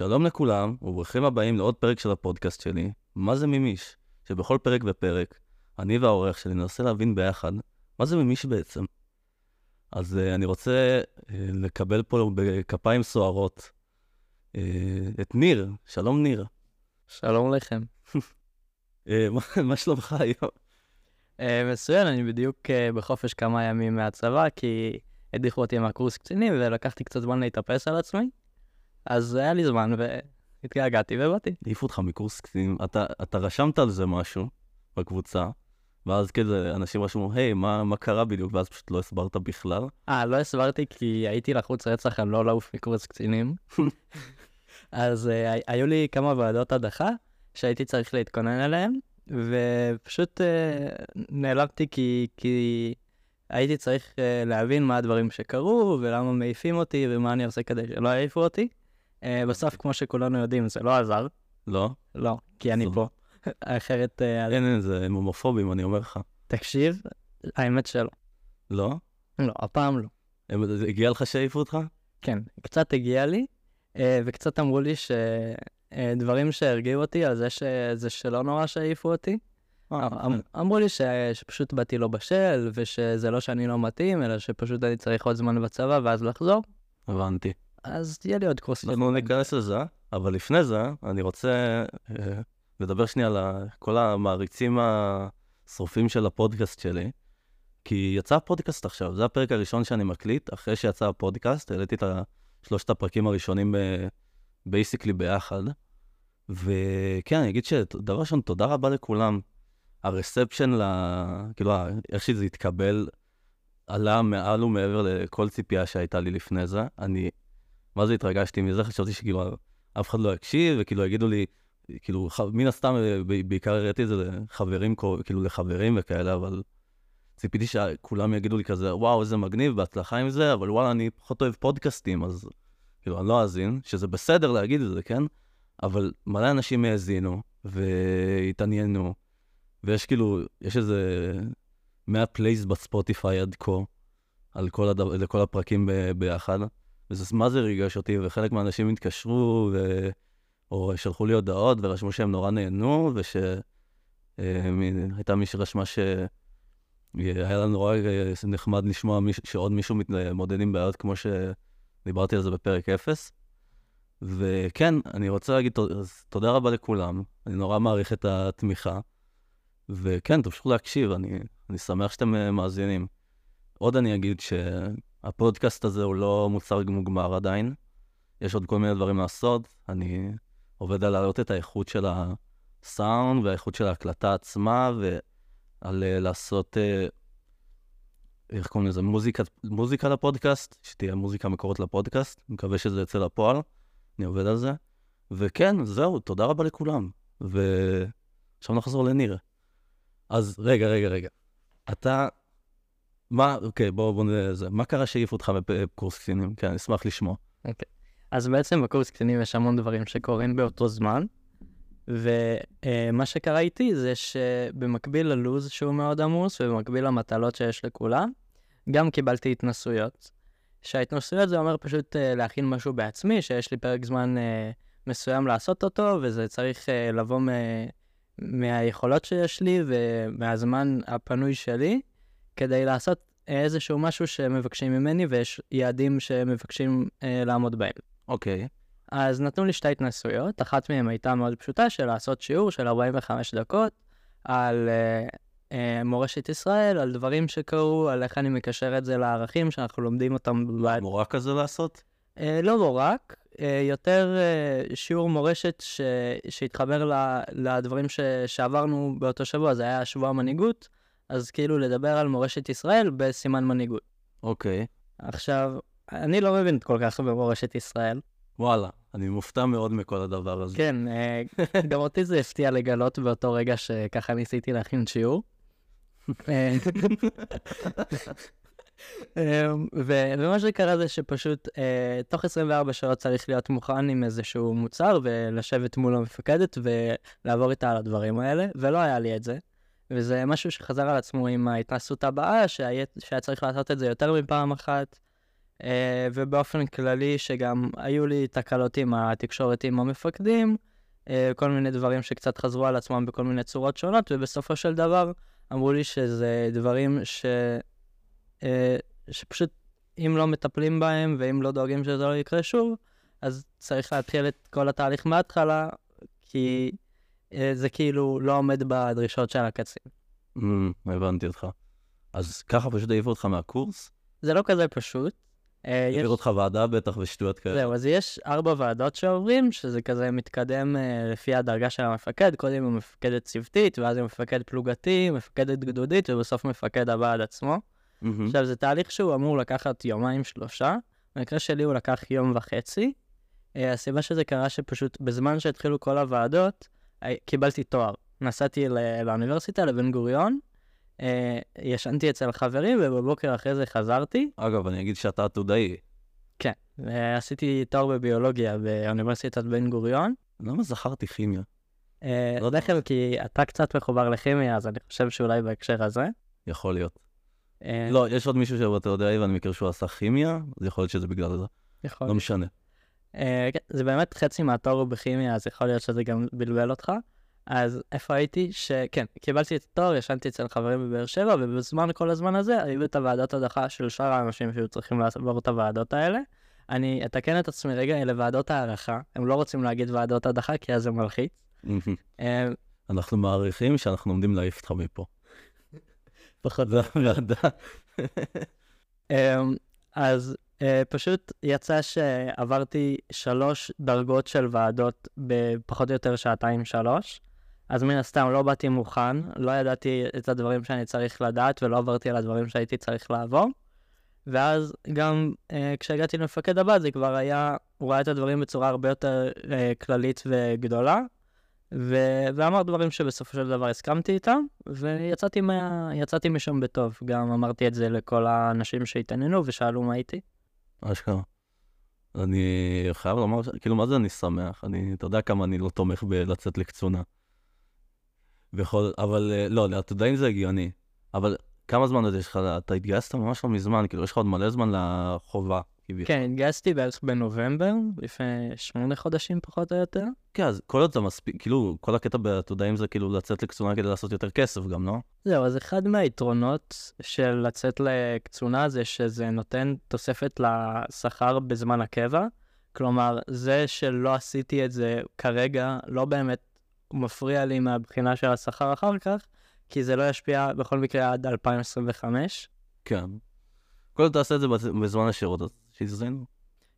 שלום לכולם, וברוכים הבאים לעוד פרק של הפודקאסט שלי, מה זה מימיש? שבכל פרק ופרק, אני והעורך שלי ננסה להבין ביחד, מה זה מימיש בעצם? אז uh, אני רוצה uh, לקבל פה בכפיים סוערות uh, את ניר, שלום ניר. שלום לכם. uh, מה, מה שלומך היום? Uh, מצוין, אני בדיוק uh, בחופש כמה ימים מהצבא, כי הדיחו אותי מהקורס קצינים ולקחתי קצת זמן להתאפס על עצמי. אז היה לי זמן והתגעגעתי ובאתי. העיפו אותך מקורס קצינים, אתה, אתה רשמת על זה משהו בקבוצה, ואז כזה אנשים רשמו, היי, מה, מה קרה בדיוק? ואז פשוט לא הסברת בכלל. אה, לא הסברתי כי הייתי לחוץ רצח על לא לעוף מקורס קצינים. אז uh, היו לי כמה ועדות הדחה שהייתי צריך להתכונן אליהן, ופשוט uh, נעלבתי כי, כי הייתי צריך uh, להבין מה הדברים שקרו, ולמה מעיפים אותי, ומה אני עושה כדי שלא יעיפו אותי. Uh, בסוף, כמו שכולנו יודעים, זה לא עזר. לא? לא, כי אני פה. אחרת, uh, אין, אין, זה הם הומופובים, אני אומר לך. תקשיב, האמת שלא. לא? לא, הפעם לא. הם, זה הגיע לך שהעיפו אותך? כן, קצת הגיע לי, אה, וקצת אמרו לי שדברים שהרגיעו אותי על זה שזה שלא נורא שהעיפו אותי. אמ- אמרו לי ש- שפשוט באתי לא בשל, ושזה לא שאני לא מתאים, אלא שפשוט אני צריך עוד זמן בצבא ואז לחזור. הבנתי. אז יהיה לי עוד קורס. אנחנו ניכנס לזה, אבל לפני זה, אני רוצה אה, לדבר שנייה על כל המעריצים השרופים של הפודקאסט שלי. כי יצא הפודקאסט עכשיו, זה הפרק הראשון שאני מקליט, אחרי שיצא הפודקאסט, העליתי את שלושת הפרקים הראשונים basically ביחד. וכן, אני אגיד שדבר ראשון, תודה רבה לכולם. הרספשן, ל... כאילו, איך שזה התקבל, עלה מעל ומעבר לכל ציפייה שהייתה לי לפני זה. אני מה זה התרגשתי מזה? חשבתי שכאילו אף אחד לא יקשיב, וכאילו יגידו לי, כאילו, ח- מן הסתם, אה, בעיקר הראיתי את זה לחברים, כאילו לחברים וכאלה, אבל ציפיתי שכולם יגידו לי כזה, וואו, איזה מגניב, בהצלחה עם זה, אבל וואלה, אני פחות אוהב פודקאסטים, אז כאילו, אני לא אאזין, שזה בסדר להגיד את זה, כן? אבל מלא אנשים האזינו, והתעניינו, ויש כאילו, יש איזה 100 plays בספוטיפיי עד כה, על כל, הדבר, לכל הפרקים ב- ביחד. וזה מה זה ריגש אותי, וחלק מהאנשים התקשרו, ו... או שלחו לי הודעות ורשמו שהם נורא נהנו, ושהייתה מי שרשמה שהיה לנו נורא אה, נחמד לשמוע מיש... שעוד מישהו מתמודד עם בעיות כמו שדיברתי על זה בפרק 0. וכן, אני רוצה להגיד תודה רבה לכולם, אני נורא מעריך את התמיכה, וכן, תמשיכו להקשיב, אני, אני שמח שאתם אה, מאזינים. עוד אני אגיד ש... הפודקאסט הזה הוא לא מוצר מוגמר עדיין, יש עוד כל מיני דברים לעשות, אני עובד על להעלות את האיכות של הסאונד והאיכות של ההקלטה עצמה, ועל אה, לעשות, אה, איך קוראים לזה, מוזיקה, מוזיקה לפודקאסט, שתהיה מוזיקה מקורית לפודקאסט, מקווה שזה יצא לפועל, אני עובד על זה. וכן, זהו, תודה רבה לכולם. ועכשיו נחזור לניר. אז רגע, רגע, רגע. אתה מה, אוקיי, בואו בוא נראה זה. מה קרה שהעיפו אותך בקורס קצינים? כן, אני אשמח לשמוע. אז בעצם בקורס קצינים יש המון דברים שקורים באותו זמן, ומה שקרה איתי זה שבמקביל ללוז שהוא מאוד עמוס, ובמקביל למטלות שיש לכולם, גם קיבלתי התנסויות. שההתנסויות זה אומר פשוט אה, להכין משהו בעצמי, שיש לי פרק זמן אה, מסוים לעשות אותו, וזה צריך אה, לבוא מ- מהיכולות שיש לי ומהזמן הפנוי שלי, כדי לעשות איזשהו משהו שמבקשים ממני, ויש יעדים שמבקשים אה, לעמוד בהם. אוקיי, אז נתנו לי שתי התנסויות, אחת מהן הייתה מאוד פשוטה, של לעשות שיעור של 45 דקות על אה, אה, מורשת ישראל, על דברים שקרו, על איך אני מקשר את זה לערכים שאנחנו לומדים אותם. מורה כזה לעשות? אה, לא לא רק, אה, יותר אה, שיעור מורשת ש... שהתחבר ל... לדברים ש... שעברנו באותו שבוע, זה היה שבוע המנהיגות, אז כאילו לדבר על מורשת ישראל בסימן מנהיגות. אוקיי. עכשיו, אני לא מבין כל כך במורשת ישראל. וואלה, אני מופתע מאוד מכל הדבר הזה. כן, אה, גם אותי זה הפתיע לגלות באותו רגע שככה ניסיתי להכין שיעור. אה, אה, ו- ומה שקרה זה שפשוט אה, תוך 24 שעות צריך להיות מוכן עם איזשהו מוצר ולשבת מול המפקדת ולעבור איתה על הדברים האלה, ולא היה לי את זה. וזה משהו שחזר על עצמו עם ההתנסות הבאה, שהיה, שהיה צריך לעשות את זה יותר מפעם אחת, אה, ובאופן כללי שגם היו לי תקלות עם התקשורת עם המפקדים, אה, כל מיני דברים שקצת חזרו על עצמם בכל מיני צורות שונות, ובסופו של דבר אמרו לי שזה דברים ש... אה, שפשוט אם לא מטפלים בהם ואם לא דואגים שזה לא יקרה שוב, אז צריך להתחיל את כל התהליך מההתחלה, כי זה כאילו לא עומד בדרישות של הקצין. Mm, הבנתי אותך. אז ככה פשוט העיפו אותך מהקורס? זה לא כזה פשוט. אה, יש- אותך ועדה בטח ושטויות כאלה. זהו, אז יש ארבע ועדות שעוברים, שזה כזה מתקדם אה, לפי הדרגה של המפקד, קודם הוא מפקדת צוותית, ואז הוא מפקד פלוגתי, מפקדת גדודית, ובסוף מפקד הבה"ד עצמו. מהמם. עכשיו, זה תהליך שהוא אמור לקחת יומיים שלושה, במקרה שלי הוא לקח יום וחצי. אה, הסיבה שזה קרה שפשוט בזמן שהתחילו כל הוועדות, אה, קיבלתי תואר. נסעתי לאוניברסיטה, לבן גוריון, אה, ישנתי אצל חברים, ובבוקר אחרי זה חזרתי. אגב, אני אגיד שאתה עתודאי. כן, עשיתי תואר בביולוגיה באוניברסיטת בן גוריון. למה זכרתי כימיה? אה, לא יודע. לחם, כי אתה קצת מחובר לכימיה, אז אני חושב שאולי בהקשר הזה. יכול להיות. אה, לא, יש עוד מישהו שהוא עתודאי ואני מכיר שהוא עשה כימיה, אז יכול להיות שזה בגלל זה. יכול לא משנה. אה, כן, זה באמת חצי מהתואר הוא בכימיה, אז יכול להיות שזה גם בלבל אותך. אז איפה הייתי? שכן, קיבלתי את התואר, ישנתי אצל חברים בבאר שבע, ובזמן כל הזמן הזה היו את הוועדות הדחה של שאר האנשים שהיו צריכים לעבור את הוועדות האלה. אני אתקן את עצמי רגע, אלה ועדות הערכה. הם לא רוצים להגיד ועדות הדחה, כי אז זה מלחיץ. אה, אנחנו מעריכים שאנחנו עומדים להעיף אותך מפה. פחות זה הוועדה. אמ, אז אה, פשוט יצא שעברתי שלוש דרגות של ועדות בפחות או יותר שעתיים-שלוש. אז מן הסתם לא באתי מוכן, לא ידעתי את הדברים שאני צריך לדעת ולא עברתי על הדברים שהייתי צריך לעבור. ואז גם אה, כשהגעתי למפקד הבא זה כבר היה, הוא ראה את הדברים בצורה הרבה יותר אה, כללית וגדולה. ו- ואמר דברים שבסופו של דבר הסכמתי איתם, ויצאתי מה... משם בטוב. גם אמרתי את זה לכל האנשים שהתעניינו ושאלו מה איתי. אשכרה. אני חייב לומר, כאילו, מה זה אני שמח? אני, אתה יודע כמה אני לא תומך בלצאת לקצונה. בכל, אבל אה, לא, לעתודאים זה הגיוני. אבל כמה זמן עוד יש לך? אתה התגייסת ממש לא מזמן, כאילו, יש לך עוד מלא זמן לחובה. כביכול. כן, התגייסתי בערך בנובמבר, לפני שמונה חודשים פחות או יותר. כן, אז כל עוד זה מספיק, כאילו, כל הקטע בעתודאים זה כאילו לצאת לקצונה כדי לעשות יותר כסף גם, לא? זהו, אז אחד מהיתרונות של לצאת לקצונה זה שזה נותן תוספת לשכר בזמן הקבע. כלומר, זה שלא עשיתי את זה כרגע לא באמת מפריע לי מהבחינה של השכר אחר כך, כי זה לא ישפיע בכל מקרה עד 2025. כן. כל עוד תעשה את זה בז- בזמן השירות, אז שיזיינו.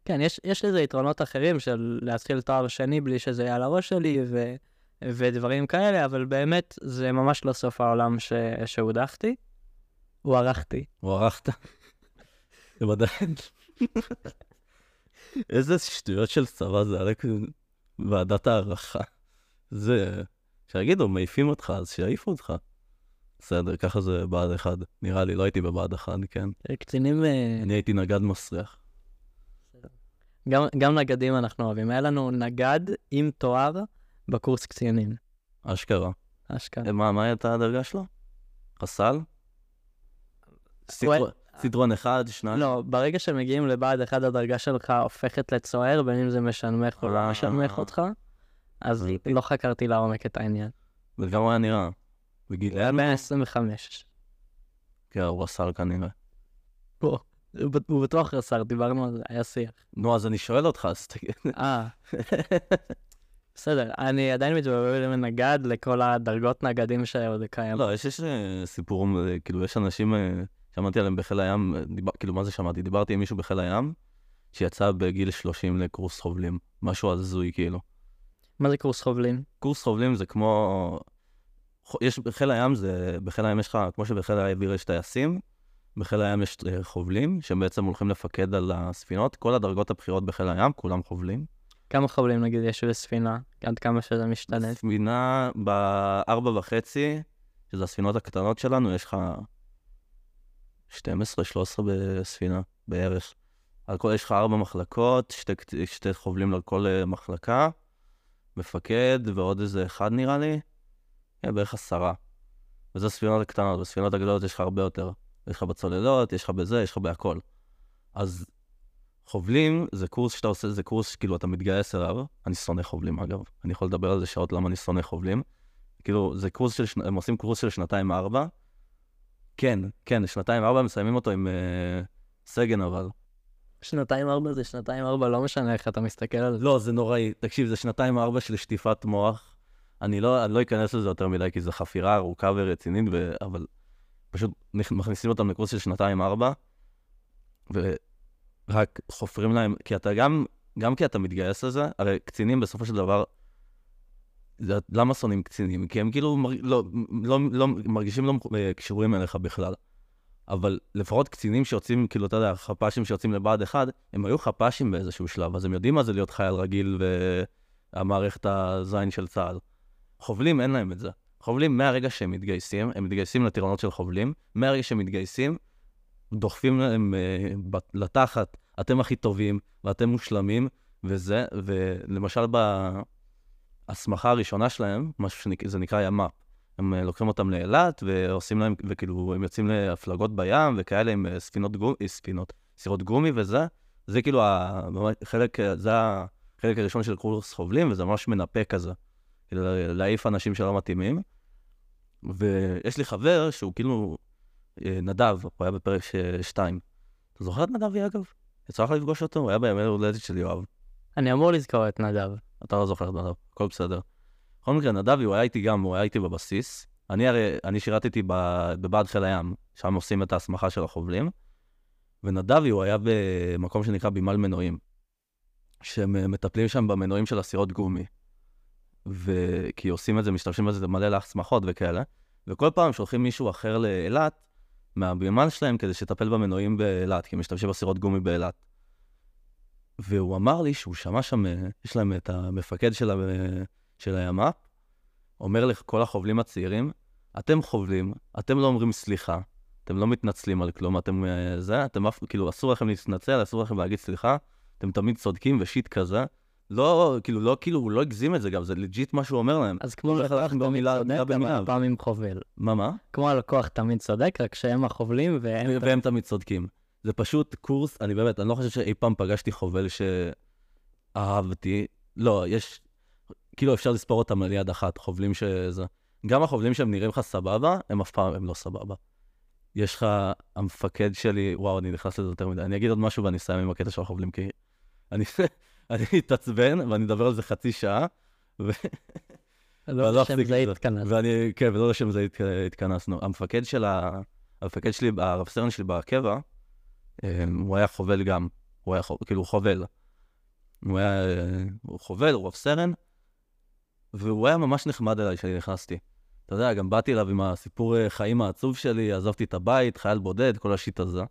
כן, יש, יש לזה יתרונות אחרים של להתחיל תואר שני בלי שזה יהיה על הראש שלי ו, ודברים כאלה, אבל באמת זה ממש לא סוף העולם ש, שהודחתי. הוערכתי. הוארכת? בוודאי. איזה שטויות של צבא זה, עלק ועדת הערכה. זה, שיגידו, מעיפים אותך, אז שיעיפו אותך. בסדר, ככה זה בה"ד אחד. נראה לי, לא הייתי בבה"ד אחד, כן. קצינים, אה, אני הייתי נגד מסריח. גם, גם נגדים אנחנו אוהבים. היה לנו נגד עם תואר בקורס קצינים. אשכרה. אשכרה. מה, מה הייתה הדרגה שלו? חסל? סיטרון- אחד, שניים? לא, ברגע שמגיעים לבה"ד אחד הדרגה שלך הופכת לצוער, בין אם זה משנמך או לא אה. משנמך אותך, אז. לא חקרתי לעומק את העניין. וכמה היה נראה? בגיל... היה 125. כן, הוא רס"ר כנראה. הוא בט- הוא בטוח רס"ר, דיברנו על זה, היה שיח. נו, אז אני שואל אותך, אז תגיד. אה, בסדר, אני עדיין מתבלבל עם נגד לכל הדרגות נגדים שעוד קיים. לא, יש, יש אה, סיפורים, אה, כאילו, יש אנשים, אה, שמעתי עליהם בחיל הים, דיבר, כאילו, מה זה שמעתי? דיברתי עם מישהו בחיל הים, שיצא בגיל 30 לקורס חובלים. משהו הזוי, כאילו. מה זה קורס חובלים? קורס חובלים זה כמו... יש בחיל הים, זה... בחיל הים יש לך, כמו שבחיל האוויר יש טייסים, בחיל הים יש אה, חובלים, שהם בעצם הולכים לפקד על הספינות. כל הדרגות הבכירות בחיל הים, כולם חובלים. כמה חובלים נגיד יש בספינה? עד כמה שזה משתנה? ספינה בארבע וחצי, שזה הספינות הקטנות שלנו, יש לך 12-13 בספינה בערך. על כל, יש לך ארבע מחלקות, שתי, שתי חובלים על כל אה, מחלקה, מפקד ועוד איזה אחד נראה לי, כן, בערך עשרה. וזה הספינות הקטנות, בספינות הגדולות יש לך הרבה יותר. יש לך בצוללות, יש לך בזה, יש לך בהכל. אז חובלים זה קורס שאתה עושה, זה קורס כאילו אתה מתגייס אליו. אני שונא חובלים אגב, אני יכול לדבר על זה שעות למה אני שונא חובלים. כאילו, זה קורס של, הם עושים קורס של שנתיים-ארבע. כן, כן, שנתיים-ארבע, מסיימים אותו עם אה, סגן אבל. שנתיים ארבע זה שנתיים ארבע, לא משנה איך אתה מסתכל על זה. לא, זה נוראי. תקשיב, זה שנתיים-ארבע של שטיפת מוח. אני לא, אני לא אכנס לזה יותר מדי, כי זו חפירה ארוכה ורצינית, ו... אבל פשוט מכניסים אותם לקורס של שנתיים-ארבע, ורק חופרים להם, כי אתה גם, גם כי אתה מתגייס לזה, הרי קצינים בסופו של דבר, למה שונאים קצינים? כי הם כאילו מר, לא, לא, לא, מרגישים לא אה, קשורים אליך בכלל. אבל לפחות קצינים שיוצאים, כאילו, אתה יודע, חפ"שים שיוצאים לבה"ד 1, הם היו חפ"שים באיזשהו שלב, אז הם יודעים מה זה להיות חייל רגיל והמערכת הזין של צה"ל. חובלים, אין להם את זה. חובלים, מהרגע שהם מתגייסים, הם מתגייסים לטירונות של חובלים, מהרגע שהם מתגייסים, דוחפים להם בת- לתחת, אתם הכי טובים, ואתם מושלמים, וזה, ולמשל בהסמכה הראשונה שלהם, משהו שזה נקרא ימ"פ, הם אה, לוקחים אותם לאילת, ועושים להם, וכאילו, הם יוצאים להפלגות בים, וכאלה עם אה, ספינות גומי, ספינות, סירות גומי וזה, זה כאילו ה- ממש חלק, אה, זה החלק הראשון של קורס חובלים, וזה ממש מנפה כזה. להעיף אנשים שלא מתאימים. ויש לי חבר שהוא כאילו אה, נדב, הוא היה בפרק 2. אתה זוכר את נדבי אגב? יצא לך לפגוש אותו? הוא היה בימי הולדת של יואב. אני אמור לזכור את נדב. אתה לא זוכר את נדב, הכל בסדר. בכל מקרה, נדבי, הוא היה איתי גם, הוא היה איתי בבסיס. אני הרי, אני שירתתי בבה"ד חיל הים, שם עושים את ההסמכה של החובלים. ונדבי, הוא היה במקום שנקרא בימל מנועים. שהם אה, מטפלים שם במנועים של הסירות גומי. וכי עושים את זה, משתמשים בזה מלא להסמכות וכאלה. וכל פעם שולחים מישהו אחר לאילת, מהבימ"ן שלהם, כדי שיטפל במנועים באילת, כי הם משתמשים בסירות גומי באילת. והוא אמר לי שהוא שמע שם, יש להם את המפקד של, ה, של הימ"פ, אומר לכל החובלים הצעירים, אתם חובלים, אתם לא אומרים סליחה, אתם לא מתנצלים על כלום, אתם אה, זה, אתם אף, כאילו, אסור לכם להתנצל, אסור לכם להגיד סליחה, אתם תמיד צודקים ו shit כזה. לא, כאילו, לא, כאילו, הוא לא הגזים את זה גם, זה legit מה שהוא אומר להם. אז כמו לקוח תמיד צודק, אבל. פעמים חובל. מה, מה? כמו הלקוח תמיד צודק, רק שהם החובלים והם... והם תמיד צודקים. זה פשוט קורס, אני באמת, אני לא חושב שאי פעם פגשתי חובל שאהבתי. לא, יש, כאילו אפשר לספור אותם על יד אחת, חובלים שזה... גם החובלים שהם נראים לך סבבה, הם אף פעם הם לא סבבה. יש לך, המפקד שלי, וואו, אני נכנס לזה יותר מדי. אני אגיד עוד משהו ואני אסיים עם הקטע של החובלים, כי אני, אני אתעצבן ואני אדבר על זה חצי שעה, ו... לא לשם זה את זה. התכנס. ואני, כן, ולא לשם זה הת- התכנסנו. המפקד של ה... המפקד שלי, הרב סרן שלי בקבע, אה, הוא היה חובל גם. הוא היה, כאילו, חובל. הוא היה, הוא חובל, הוא רב סרן, והוא היה ממש נחמד אליי כשאני נכנסתי. אתה יודע, גם באתי אליו עם הסיפור אה, חיים העצוב שלי, עזבתי את הבית, חייל בודד, כל השיט הזה.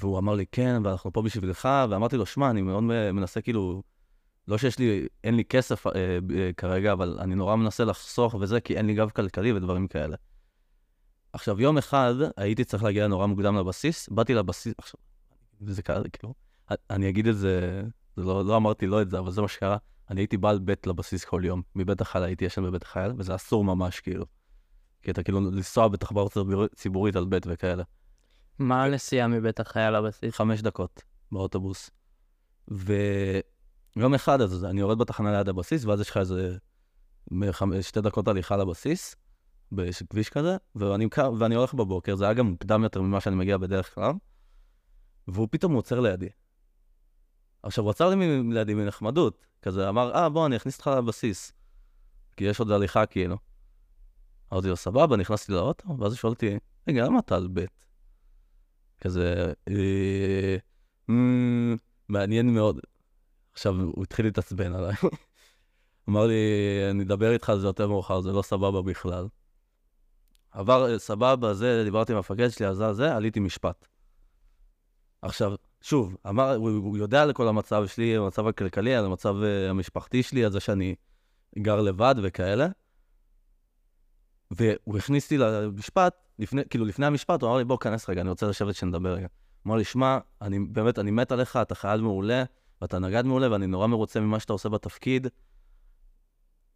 והוא אמר לי, כן, ואנחנו פה בשבילך, ואמרתי לו, שמע, אני מאוד מנסה כאילו, לא שיש לי, אין לי כסף אה, אה, כרגע, אבל אני נורא מנסה לחסוך וזה, כי אין לי גב כלכלי ודברים כאלה. עכשיו, יום אחד הייתי צריך להגיע נורא מוקדם לבסיס, באתי לבסיס, עכשיו, וזה קרה, כאילו, אני אגיד את זה, זה לא, לא אמרתי לא את זה, אבל זה מה שקרה. אני הייתי בעל בית לבסיס כל יום. מבית החייל הייתי ישן בבית החייל, וזה אסור ממש, כאילו. כי אתה כאילו לנסוע בתחבורה ציבור- ציבורית על בית וכאלה. מה הנסיעה מבית החייל לבסיס? חמש דקות באוטובוס. ויום אחד אז אני יורד בתחנה ליד הבסיס, ואז יש לך איזה שתי דקות הליכה לבסיס, בכביש כזה, ואני, ואני הולך בבוקר, זה היה גם מוקדם יותר ממה שאני מגיע בדרך כלל, והוא פתאום עוצר לידי. עכשיו, הוא עצר לי לידי מנחמדות, כזה אמר, אה, בוא, אני אכניס אותך לבסיס. כי יש עוד הליכה, כאילו. אמרתי לו, סבבה, נכנסתי לאוטו, ואז הוא שואל אותי, רגע, למה אתה על ב'? כזה, אה, "מ, מעניין מאוד. עכשיו, הוא התחיל להתעצבן עליי. אמר לי, אני אדבר איתך על זה יותר מאוחר, זה לא סבבה בכלל. עבר אה, סבבה, זה, דיברתי עם המפקד שלי, אז זה, עליתי משפט. עכשיו, שוב, אמר, הוא, הוא יודע על כל המצב שלי, המצב הכלכלי, על המצב uh, המשפחתי שלי, על זה שאני גר לבד וכאלה. והוא הכניס אותי למשפט, לפני, כאילו לפני המשפט, הוא אמר לי, בוא, כנס רגע, אני רוצה לשבת שנדבר רגע. אמר לי, שמע, אני באמת, אני מת עליך, אתה חייל מעולה, ואתה נגד מעולה, ואני נורא מרוצה ממה שאתה עושה בתפקיד.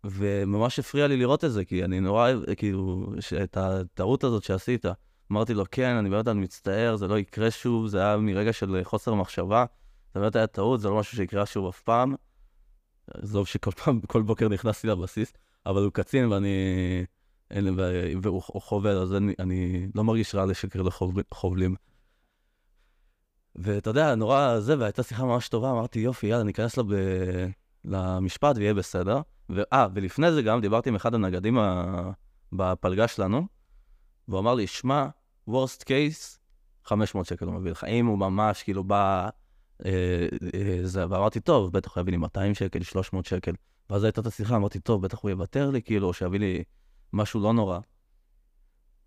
וממש הפריע לי לראות את זה, כי אני נורא, כאילו, את הטעות הזאת שעשית. אמרתי לו, כן, אני באמת אני מצטער, זה לא יקרה שוב, זה היה מרגע של חוסר מחשבה, זה באמת היה טעות, זה לא משהו שיקרה שוב אף פעם. עזוב שכל פעם, כל בוקר נכנסתי לבסיס, אבל הוא קצין ואני... אין, והוא חובל, אז אני, אני לא מרגיש רע לשקר לחובלים. ואתה יודע, נורא זה, והייתה שיחה ממש טובה, אמרתי, יופי, יאללה, ניכנס לו ב... למשפט ויהיה בסדר. ואה, ולפני זה גם דיברתי עם אחד הנגדים ה... בפלגה שלנו, והוא אמר לי, שמע, worst case, 500 שקל הוא מביא לך. אם הוא ממש כאילו בא... אה, אה, זה, ואמרתי, טוב, בטח הוא יביא לי 200 שקל, 300 שקל. ואז הייתה את השיחה, אמרתי, טוב, בטח הוא יוותר לי, כאילו, שיביא לי משהו לא נורא.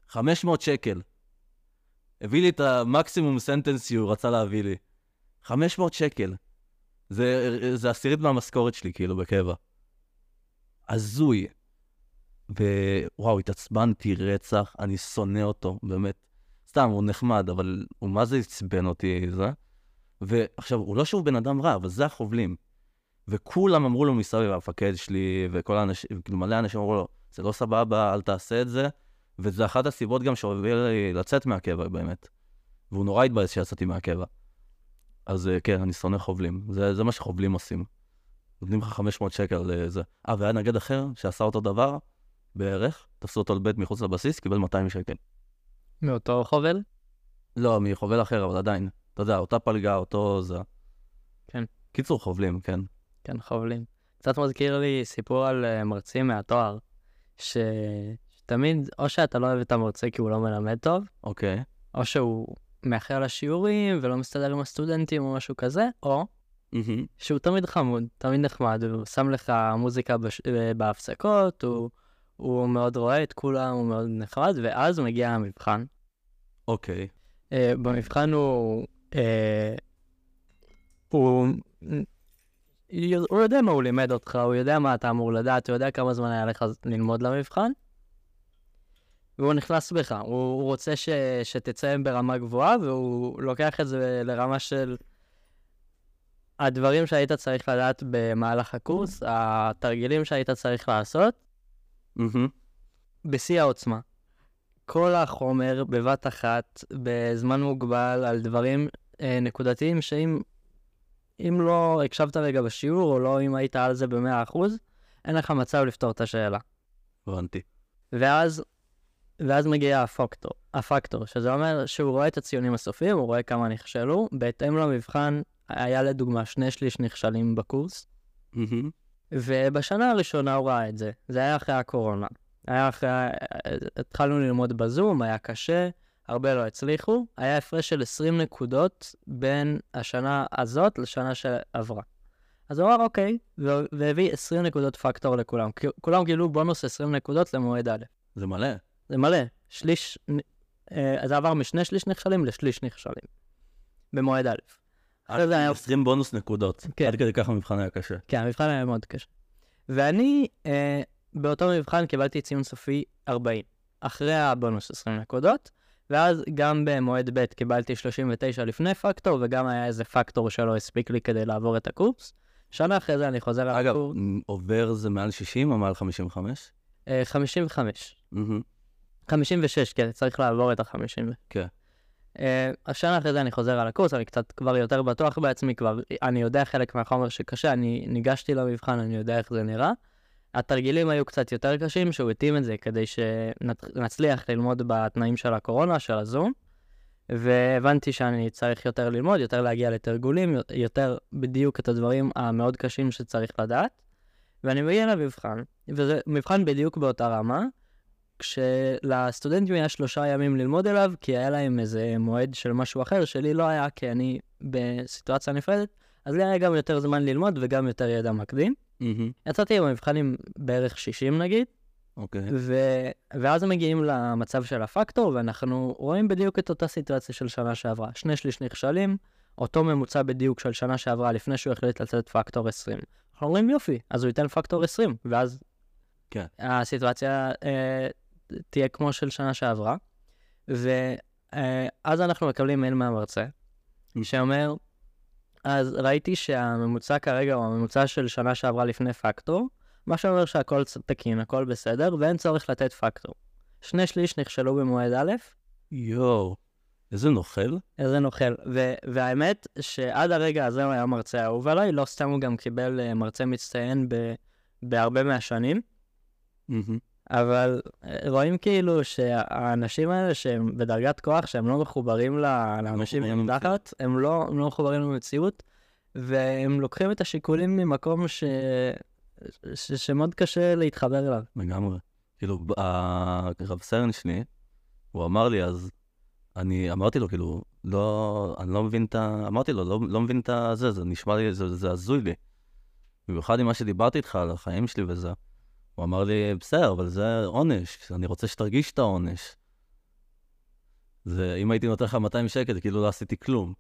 500 שקל. הביא לי את המקסימום סנטנס שהוא רצה להביא לי. 500 שקל. זה, זה עשירית מהמשכורת שלי, כאילו, בקבע. הזוי. ווואו, התעצבנתי רצח, אני שונא אותו, באמת. סתם, הוא נחמד, אבל הוא מה זה עצבן אותי, זה? ועכשיו, הוא לא שהוא בן אדם רע, אבל זה החובלים. וכולם אמרו לו מסביב, המפקד שלי, וכל האנשים, כאילו מלא אנשים אמרו לו, זה לא סבבה, אל תעשה את זה. וזה אחת הסיבות גם שהוביל לי לצאת מהקבע, באמת. והוא נורא התבאס שיצאתי מהקבע. אז אה, כן, אני שונא חובלים. זה, זה מה שחובלים עושים. נותנים לך 500 שקל לזה. אה, והיה נגד אחר שעשה אותו דבר, בערך, תפסו אותו על בית מחוץ לבסיס, קיבל 200 שקל. מאותו חובל? לא, מחובל אחר, אבל עדיין. אתה יודע, אותה פלגה, אותו זה. כן. קיצור, חובלים, כן. כן, חובלים. קצת מזכיר לי סיפור על uh, מרצים מהתואר, ש... שתמיד, או שאתה לא אוהב את המרצה כי הוא לא מלמד טוב, אוקיי. או שהוא מאחר לשיעורים ולא מסתדר עם הסטודנטים או משהו כזה, או Mm-hmm. שהוא תמיד חמוד, תמיד נחמד, הוא שם לך מוזיקה בש... אה, בהפסקות, הוא, הוא מאוד רואה את כולם, הוא מאוד נחמד, ואז מגיע המבחן. אוקיי. Uh, במבחן הוא... Uh, הוא... הוא יודע מה הוא לימד אותך, הוא יודע מה אתה אמור לדעת, הוא יודע כמה זמן היה לך ללמוד למבחן, והוא נכנס בך, הוא, הוא רוצה ש, שתצא ברמה גבוהה, והוא לוקח את זה לרמה של הדברים שהיית צריך לדעת במהלך הקורס, התרגילים שהיית צריך לעשות, Mm-hmm. בשיא העוצמה. כל החומר בבת אחת, בזמן מוגבל, על דברים אה, נקודתיים שאם אם לא הקשבת רגע בשיעור, או לא אם היית על זה ב-100%, אין לך מצב לפתור את השאלה. הבנתי. ואז, ואז מגיע הפקטור, הפקטור, שזה אומר שהוא רואה את הציונים הסופיים, הוא רואה כמה נכשלו, בהתאם למבחן, היה לדוגמה שני שליש נכשלים בקורס, Mm-hmm. ובשנה הראשונה הוא ראה את זה. זה היה אחרי הקורונה. היה אחרי... התחלנו ללמוד בזום, היה קשה, הרבה לא הצליחו. היה הפרש של 20 נקודות בין השנה הזאת לשנה שעברה. אז הוא אמר, אוקיי, והביא 20 נקודות פקטור לכולם. כולם גילו בונוס 20 נקודות למועד א'. זה מלא. זה מלא. שליש... אה, זה עבר משני שליש נכשלים לשליש נכשלים. במועד א'. אחרי זה היה 20 בונוס נקודות. כן. עד כדי ככה המבחן היה קשה. כן, המבחן היה מאוד קשה. ואני, אה, באותו מבחן קיבלתי ציון סופי 40, אחרי הבונוס 20 נקודות, ואז גם במועד ב' קיבלתי 39 לפני פקטור, וגם היה איזה פקטור שלא הספיק לי כדי לעבור את הקורס. שנה אחרי זה אני חוזר על אגב, הקורס, עובר זה מעל 60 או מעל 55? אה, 55. מהמם. 56, כן, צריך לעבור את ה-50. כן. Uh, השנה אחרי זה אני חוזר על הקורס, אני קצת כבר יותר בטוח בעצמי, כבר אני יודע חלק מהחומר שקשה, אני ניגשתי למבחן, אני יודע איך זה נראה. התרגילים היו קצת יותר קשים, שהוא התאים את זה כדי שנצליח ללמוד בתנאים של הקורונה, של הזום, והבנתי שאני צריך יותר ללמוד, יותר להגיע לתרגולים, יותר בדיוק את הדברים המאוד קשים שצריך לדעת. ואני מגיע למבחן, וזה מבחן בדיוק באותה רמה, כשלסטודנטים היה שלושה ימים ללמוד אליו, כי היה להם איזה מועד של משהו אחר, שלי לא היה, כי אני בסיטואציה נפרדת, אז לי היה גם יותר זמן ללמוד וגם יותר ידע מקדים. מהמם. יצאתי עם בערך 60 נגיד, אוקיי. ו... ואז מגיעים למצב של הפקטור, ואנחנו רואים בדיוק את אותה סיטואציה של שנה שעברה. שני שליש נכשלים, אותו ממוצע בדיוק של שנה שעברה לפני שהוא החליט לתת פקטור 20. אנחנו אומרים יופי, אז הוא ייתן פקטור 20, ואז כן. הסיטואציה אה, תהיה כמו של שנה שעברה. ואז אנחנו מקבלים מייל מהמרצה, שאומר, אז ראיתי שהממוצע כרגע הוא הממוצע של שנה שעברה לפני פקטור, מה שאומר שהכל תקין, הכל בסדר, ואין צורך לתת פקטור. שני שליש נכשלו במועד א', יואו, איזה נוכל. איזה נוכל. ו- והאמת שעד הרגע הזה הוא היה מרצה אהוב עליי, לא סתם הוא גם קיבל אה, מרצה מצטיין ב- בהרבה מהשנים, מהמם. אבל אה, רואים כאילו שהאנשים האלה שהם בדרגת כוח, שהם לא מחוברים ל- לאנשים מחוברים מתחת, הם לא, הם לא מחוברים למציאות, והם לוקחים את השיקולים ממקום ש... ש- שמאוד קשה להתחבר אליו. לגמרי. כאילו, הרב סרן שלי, הוא אמר לי אז, אני אמרתי לו, כאילו, לא, אני לא מבין את ה... אמרתי לו, לא, לא מבין את הזה, זה נשמע לי, זה, זה הזוי לי. במיוחד עם מה שדיברתי איתך על החיים שלי וזה. הוא אמר לי, בסדר, אבל זה עונש, אני רוצה שתרגיש את העונש. זה, אם הייתי נותן לך 200 שקל, כאילו לא עשיתי כלום.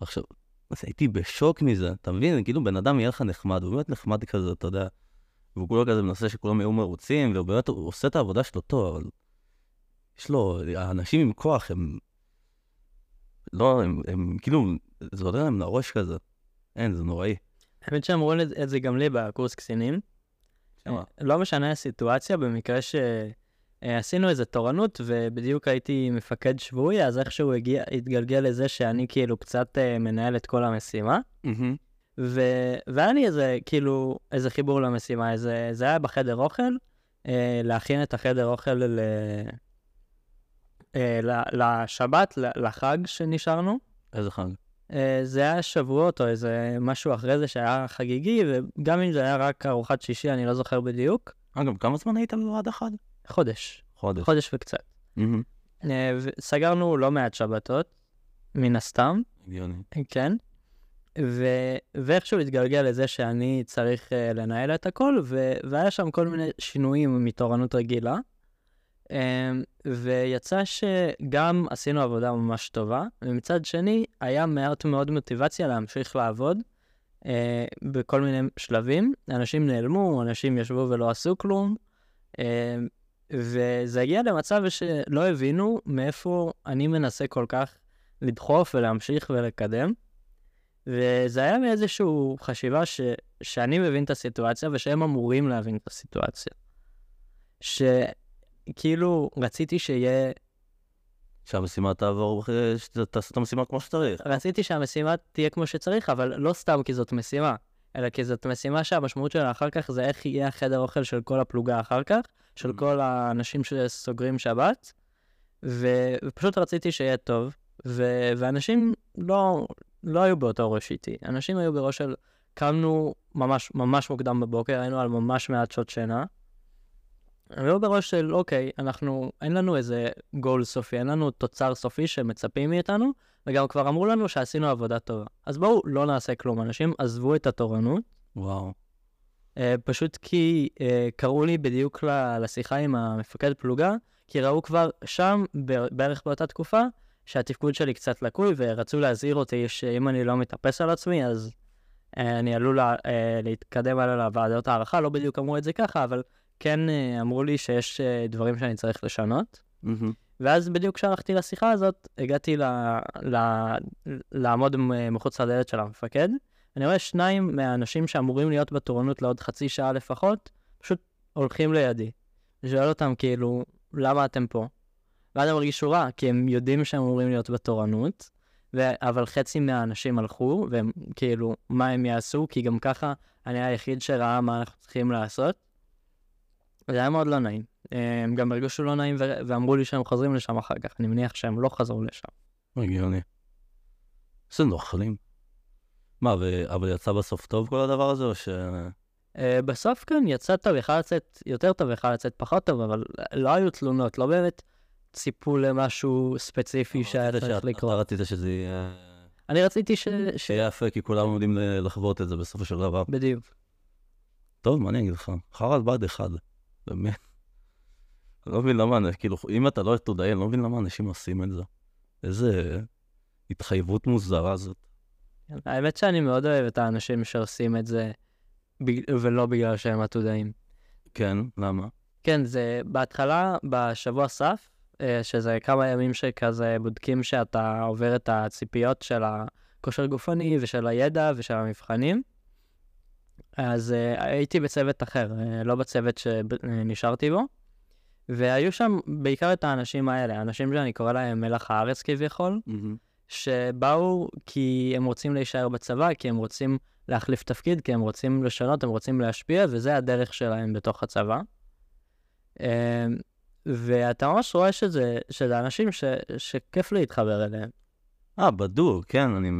עכשיו, אז הייתי בשוק מזה, אתה מבין? כאילו בן אדם יהיה לך נחמד, הוא באמת נחמד כזה, אתה יודע. והוא כולו כזה מנסה שכולם יהיו מרוצים, ובאמת הוא עושה את העבודה שלו טוב, אבל יש לו, האנשים עם כוח הם, לא, הם, הם כאילו, זה עולה להם לראש כזה. אין, זה נוראי. האמת שאמרו את זה גם לי בקורס קצינים. שמה? לא משנה הסיטואציה, במקרה שעשינו איזה תורנות ובדיוק הייתי מפקד שבוי, אז איכשהו הגיע, התגלגל לזה שאני כאילו קצת אה, מנהל את כל המשימה. ו... והיה לי איזה, כאילו, איזה חיבור למשימה, איזה, זה היה בחדר אוכל, אה, להכין את החדר אוכל ל... אה, ל- לשבת, לחג שנשארנו. איזה חג. אה, זה היה שבועות או איזה משהו אחרי זה שהיה חגיגי, וגם אם זה היה רק ארוחת שישי, אני לא זוכר בדיוק, אגב, כמה זמן היית בוועד אחד? חודש, חודש. חודש וקצת. אה, וסגרנו לא מעט שבתות, מן הסתם, הגיוני. כן. ו... ואיכשהו התגלגל לזה שאני צריך uh, לנהל את הכל, ו... והיה שם כל מיני שינויים מתורנות רגילה. Um, ויצא שגם עשינו עבודה ממש טובה, ומצד שני, היה מעט מאוד מוטיבציה להמשיך לעבוד uh, בכל מיני שלבים. אנשים נעלמו, אנשים ישבו ולא עשו כלום, uh, וזה הגיע למצב שלא הבינו מאיפה אני מנסה כל כך לדחוף ולהמשיך ולקדם. וזה היה מאיזושהי חשיבה ש, שאני מבין את הסיטואציה ושהם אמורים להבין את הסיטואציה. שכאילו רציתי שיהיה, שהמשימה תעבור, שתעשה את המשימה כמו שצריך. רציתי שהמשימה תהיה כמו שצריך, אבל לא סתם כי זאת משימה, אלא כי זאת משימה שהמשמעות שלה אחר כך זה איך יהיה החדר אוכל של כל הפלוגה אחר כך, של Mm. כל האנשים שסוגרים שבת, ו- ופשוט רציתי שיהיה טוב, ו- ואנשים לא, לא היו באותו ראש איתי. אנשים היו בראש של, קמנו ממש ממש מוקדם בבוקר, היינו על ממש מעט שעות שינה. הם היו בראש של, אוקיי, אנחנו, אין לנו איזה גול סופי, אין לנו תוצר סופי שמצפים מאיתנו, וגם כבר אמרו לנו שעשינו עבודה טובה. אז בואו לא נעשה כלום. אנשים עזבו את התורנות, וואו. אה, פשוט כי אה, קראו לי בדיוק לשיחה עם המפקד פלוגה, כי ראו כבר שם, בערך באותה תקופה, שהתפקוד שלי קצת לקוי, ורצו להזהיר אותי שאם אני לא מתאפס על עצמי, אז אה, אני עלול לה- אה, להתקדם הלאה לוועדות הערכה. לא בדיוק אמרו את זה ככה, אבל כן אה, אמרו לי שיש אה, דברים שאני צריך לשנות. ואז בדיוק כשהלכתי לשיחה הזאת, הגעתי ל, ל, לעמוד מ- מחוץ לדלת של המפקד. אני רואה שניים מהאנשים שאמורים להיות בתורנות לעוד חצי שעה לפחות, פשוט הולכים לידי. אני שואל אותם כאילו, למה אתם פה? ואז הם הרגישו רע, כי הם יודעים שהם אמורים להיות בתורנות, ו... אבל חצי מהאנשים הלכו, והם כאילו, מה הם יעשו? כי גם ככה אני היחיד שראה מה אנחנו צריכים לעשות. זה היה מאוד לא נעים. אה, הם גם הרגישו לא נעים ו... ואמרו לי שהם חוזרים לשם אחר כך. אני מניח שהם לא חזרו לשם. הגיוני. איזה נוכלים. מה, ו... אבל יצא בסוף טוב כל הדבר הזה, או ש... Uh, בסוף כן, יצא טוב, יכל לצאת יותר טוב, יכל לצאת פחות טוב, אבל לא היו תלונות, לא באמת ציפו למשהו ספציפי שהיה רצית צריך לקרות. אתה רצית שזה יהיה... אני רציתי ש... שיהיה יפה, כי כולם עומדים לחוות את זה בסופו של דבר. בדיוק. טוב, מה אני אגיד לך? חרא על בה"ד 1, באמת. אני לא מבין למה, כאילו, אם אתה לא עתודאי, אני לא מבין למה אנשים עושים את זה. איזה התחייבות מוזרה זאת. האמת שאני מאוד אוהב את האנשים שעושים את זה. ולא בגלל שהם עתודאים. כן, למה? כן, זה בהתחלה, בשבוע סף, אה, שזה כמה ימים שכזה בודקים שאתה עובר את הציפיות של הכושר גופני ושל הידע ושל המבחנים. אז uh, הייתי בצוות אחר, uh, לא בצוות שנשארתי בו, והיו שם בעיקר את האנשים האלה, אנשים שאני קורא להם מלח הארץ כביכול, שבאו כי הם רוצים להישאר בצבא, כי הם רוצים להחליף תפקיד, כי הם רוצים לשנות, הם רוצים להשפיע, וזה הדרך שלהם בתוך הצבא. אמ, ואתה ממש רואה שזה, שזה אנשים ש, שכיף להתחבר אליהם. אה, בדוק, כן, אני,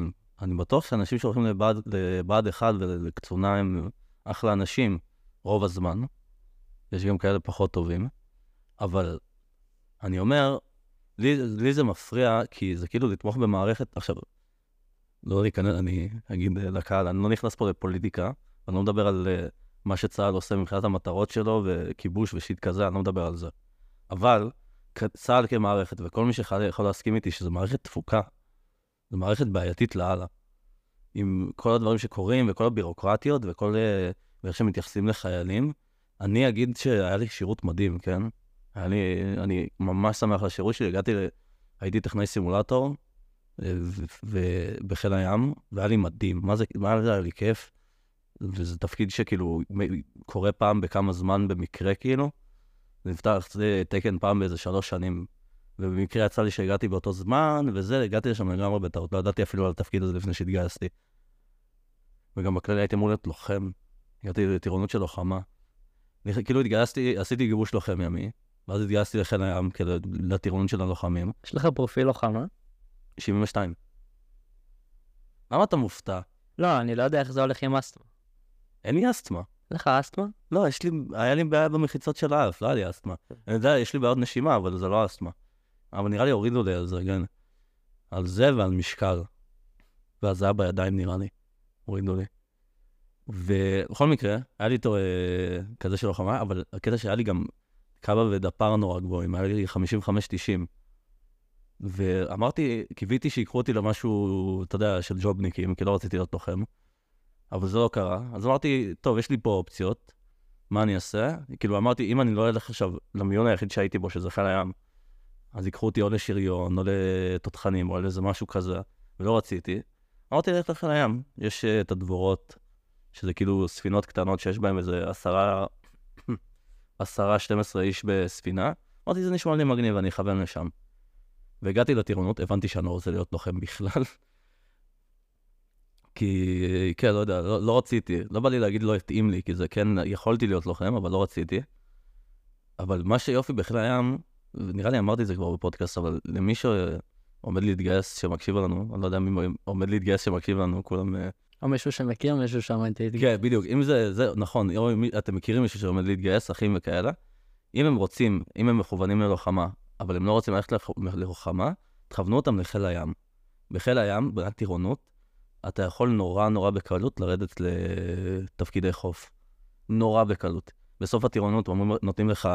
אני בטוח שאנשים שהולכים לבה"ד, לבה"ד 1 ולקצונה הם אחלה אנשים, רוב הזמן. יש גם כאלה פחות טובים. אבל אני אומר, לי, לי זה מפריע, כי זה כאילו לתמוך במערכת, עכשיו, לא להיכנס, אני אגיד לקהל, אני לא נכנס פה לפוליטיקה, אני לא מדבר על uh, מה שצה"ל עושה מבחינת המטרות שלו, וכיבוש ושיט כזה, אני לא מדבר על זה. אבל צה"ל כמערכת, וכל מי שיכול להסכים איתי שזו מערכת תפוקה, זו מערכת בעייתית לאללה. עם כל הדברים שקורים, וכל הבירוקרטיות, וכל... Uh, ואיך שמתייחסים לחיילים, אני אגיד שהיה לי שירות מדהים, כן? לי, אני ממש שמח לשירות שלי, הגעתי, ל... הייתי טכנאי סימולטור בחיל הים, והיה לי מדהים. מה זה, מה זה היה לי כיף? וזה תפקיד שכאילו קורה פעם בכמה זמן במקרה, כאילו. נפתח תקן פעם באיזה שלוש שנים. ובמקרה יצא לי שהגעתי באותו זמן, וזה, הגעתי לשם לגמרי בטעות, לא ידעתי אפילו על התפקיד הזה לפני שהתגייסתי. וגם בכללי הייתי אמור להיות לוחם. הגעתי לטירונות של לוחמה. כאילו התגייסתי, עשיתי גיבוש לוחם ימי, ואז התגייסתי לחיל הים, כאילו, לטירונות של הלוחמים. יש לך פרופיל לוחם, אה? 72. למה אתה מופתע? לא, אני לא יודע איך זה הולך עם אסתמה. אין לי אסתמה. לך אסתמה? לא, יש לי, היה לי בעיה במחיצות של האף, לא היה לי אסתמה. אני יודע, יש לי בעיות נשימה, אבל זה לא אסתמה. אבל נראה לי הורידו לי על זה, כן. על זה ועל משקל. ואז זה היה בידיים נראה לי. הורידו לי. ובכל מקרה, היה לי איתו אה, כזה של לוחמה, אבל הקטע שהיה לי גם קב"א ודפ"ר נורא גבוהים, היה לי 55-90. ואמרתי, קיוויתי שיקחו אותי למשהו, אתה יודע, של ג'ובניקים, כי לא רציתי להיות לוחם, אבל זה לא קרה. אז אמרתי, טוב, יש לי פה אופציות, מה אני אעשה? כאילו, אמרתי, אם אני לא אלך עכשיו למיון היחיד שהייתי בו, שזה חיל הים, אז ייקחו אותי או לשריון, או לתותחנים, או לאיזה משהו כזה, ולא רציתי. אמרתי, לך לחיל הים, יש uh, את הדבורות, שזה כאילו ספינות קטנות שיש בהן איזה עשרה, עשרה, 12 איש בספינה. אמרתי, זה נשמע לי מגניב, אני אכוון לשם. והגעתי לטירונות, הבנתי שאני לא רוצה להיות לוחם בכלל. כי, כן, לא יודע, לא, לא רציתי. לא בא לי להגיד לא התאים לי, כי זה כן, יכולתי להיות לוחם, אבל לא רציתי. אבל מה שיופי בחיל הים, ונראה לי אמרתי את זה כבר בפודקאסט, אבל למי שעומד להתגייס, שמקשיב לנו, אני לא יודע מי עומד להתגייס שמקשיב לנו, כולם אה, או מישהו שמכיר מישהו שעומד להתגייס. כן, בדיוק. אם זה, זה נכון, אם אתם מכירים מישהו שעומד להתגייס, אחים וכאלה, אם הם רוצים, אם הם מכוונים ללוחמה, אבל הם לא רוצים ללכת ללוחמה, תכוונו אותם לחיל הים. בחיל הים, בעיית טירונות, אתה יכול נורא נורא בקלות לרדת לתפקידי חוף. נורא בקלות. בסוף הטירונות נותנים לך,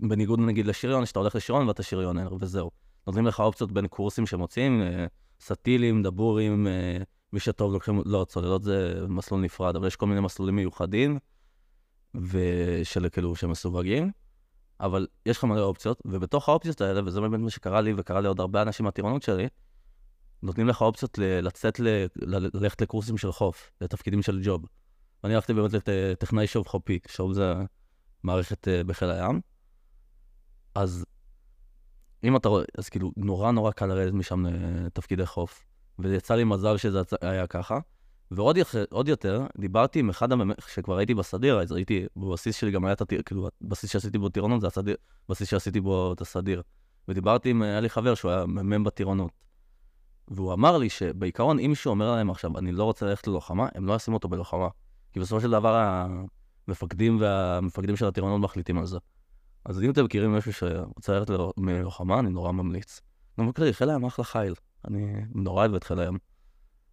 בניגוד נגיד לשריון, שאתה הולך לשריון ואתה שריונר, וזהו. נותנים לך אופציות בין קורסים שמוצאים, אה, סטילים, דבורים, אה, מי שטוב לוקחים, לא, צוללות זה מסלול נפרד, אבל יש כל מיני מסלולים מיוחדים, ושל כאילו שמסווגים, אבל יש לך מלא אופציות, ובתוך האופציות האלה, וזה באמת מה שקרה לי וקרה לעוד הרבה אנשים מהטירונות שלי, נותנים לך אופציות לצאת, ל- ללכת לקורסים של חוף, לתפקידים של ג'וב. ואני הלכתי באמת לטכנאי שוב חופי, שוב זה מערכת uh, בחיל הים. אז אם אתה רואה, אז כאילו נורא נורא קל לרדת משם לתפקידי חוף. ויצא לי מזל שזה היה ככה. ועוד יח... יותר, דיברתי עם אחד המ"מ, כשכבר הייתי בסדיר, אז הייתי, בבסיס שלי גם היה את הטיר, כאילו, הבסיס שעשיתי בו טירונות זה הסדיר, בסיס שעשיתי בו את הסדיר. ודיברתי עם, היה לי חבר שהוא היה מ"מ בטירונות. והוא אמר לי שבעיקרון, אם מישהו אומר להם עכשיו, אני לא רוצה ללכת ללוחמה, הם לא ישימו אותו בלוחמה. כי בסופו של דבר המפקדים והמפקדים של הטירונות מחליטים על זה. אז אם אתם מכירים מישהו שרוצה ללכת ללוחמה, אני נורא ממליץ. גם בכללי, חיל הים אחלה חיל. אני נורא אוהב את חיל הים.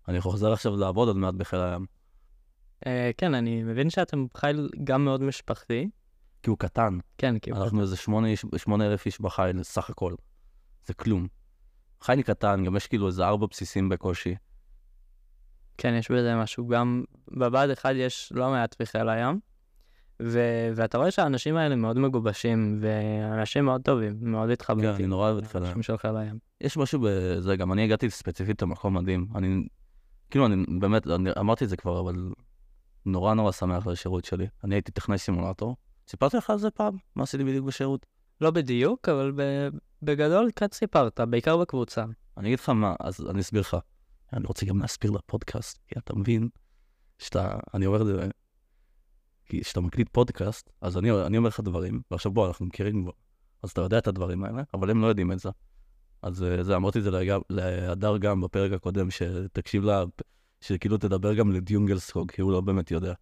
אני חוזר עכשיו לעבוד עוד מעט בחיל הים. Uh, כן, אני מבין שאתם חיל גם מאוד משפחתי. כי הוא קטן. כן, כי הוא קטן. אנחנו איזה שמונה אלף איש בחיל, סך הכל. זה כלום. חיל קטן, גם יש כאילו איזה ארבע בסיסים בקושי. כן, יש בזה משהו. גם בבה"ד 1 יש לא מעט בחיל הים. ו- ואתה רואה שהאנשים האלה מאוד מגובשים, ואנשים מאוד טובים, מאוד התחברתי. כן, אני נורא אוהב את חיל הים. של חיל הים. יש משהו בזה, גם אני הגעתי ספציפית למקום מדהים. אני, כאילו, אני באמת, אני אמרתי את זה כבר, אבל נורא נורא שמח לשירות שלי. אני הייתי טכנאי סימולטור, סיפרתי לך על זה פעם? מה עשיתי בדיוק בשירות? לא בדיוק, אבל ב- בגדול קצת סיפרת, בעיקר בקבוצה. אני אגיד לך מה, אז אני אסביר לך. אני רוצה גם להסביר לפודקאסט, כי אתה מבין שאתה, אני אומר את זה, כי כשאתה מקליט פודקאסט, אז אני, אני אומר לך דברים, ועכשיו בוא, אנחנו מכירים כבר, אז אתה יודע את הדברים האלה, אבל הם לא יודעים את זה. אז אה, זה, אמרתי את זה להדר גם בפרק הקודם, שתקשיב לה, שכאילו תדבר גם לדיונגלסקוג, כי הוא לא באמת יודע.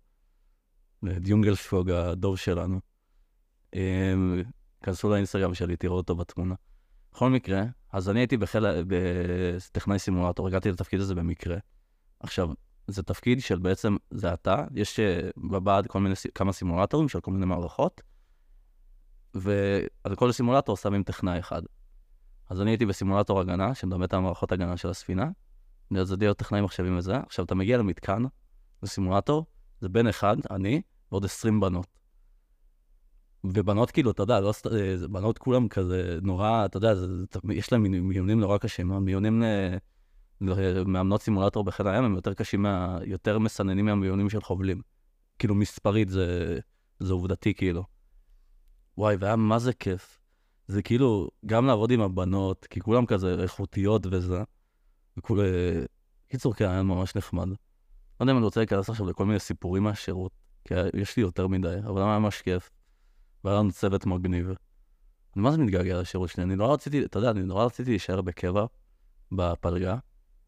לדיונגלסקוג, הדוב שלנו. אמ, כנסו לאינסטגרם שלי, תראו אותו בתמונה. בכל מקרה, אז אני הייתי בחיל, בטכנאי סימולטור, הגעתי לתפקיד הזה במקרה. עכשיו, זה תפקיד של בעצם, זה אתה, יש אה, בבה"ד כל מיני, כמה סימולטורים של כל מיני מערכות, ועל כל סימולטור שמים טכנאי אחד. אז אני הייתי בסימולטור הגנה, שמדמה את המערכות הגנה של הספינה, זה להיות טכנאי מחשבים וזה. עכשיו, אתה מגיע למתקן, לסימולטור, זה בן אחד, אני, ועוד 20 בנות. ובנות כאילו, אתה יודע, לא. אה, בנות כולם כזה נורא, אתה יודע, זה, יש להם מיונים- מיונים נורא קשים, המיונים למאמנות סימולטור בחיל הים הם יותר קשים, מה, יותר מסננים מהמיונים של חובלים. כאילו מספרית זה, זה עובדתי כאילו. וואי, והיה מה זה כיף. זה כאילו, גם לעבוד עם הבנות, כי כולם כזה איכותיות וזה. וכול... קיצור, כן, היה ממש נחמד. לא יודע אם אני רוצה להיכנס עכשיו לכל מיני סיפורים מהשירות, כי יש לי יותר מדי, אבל היה ממש כיף. והיה לנו צוות מגניב. אני מה זה מתגעגע לשירות שלי? אני נורא רציתי, אתה יודע, אני נורא רציתי להישאר בקבע, בפלגה,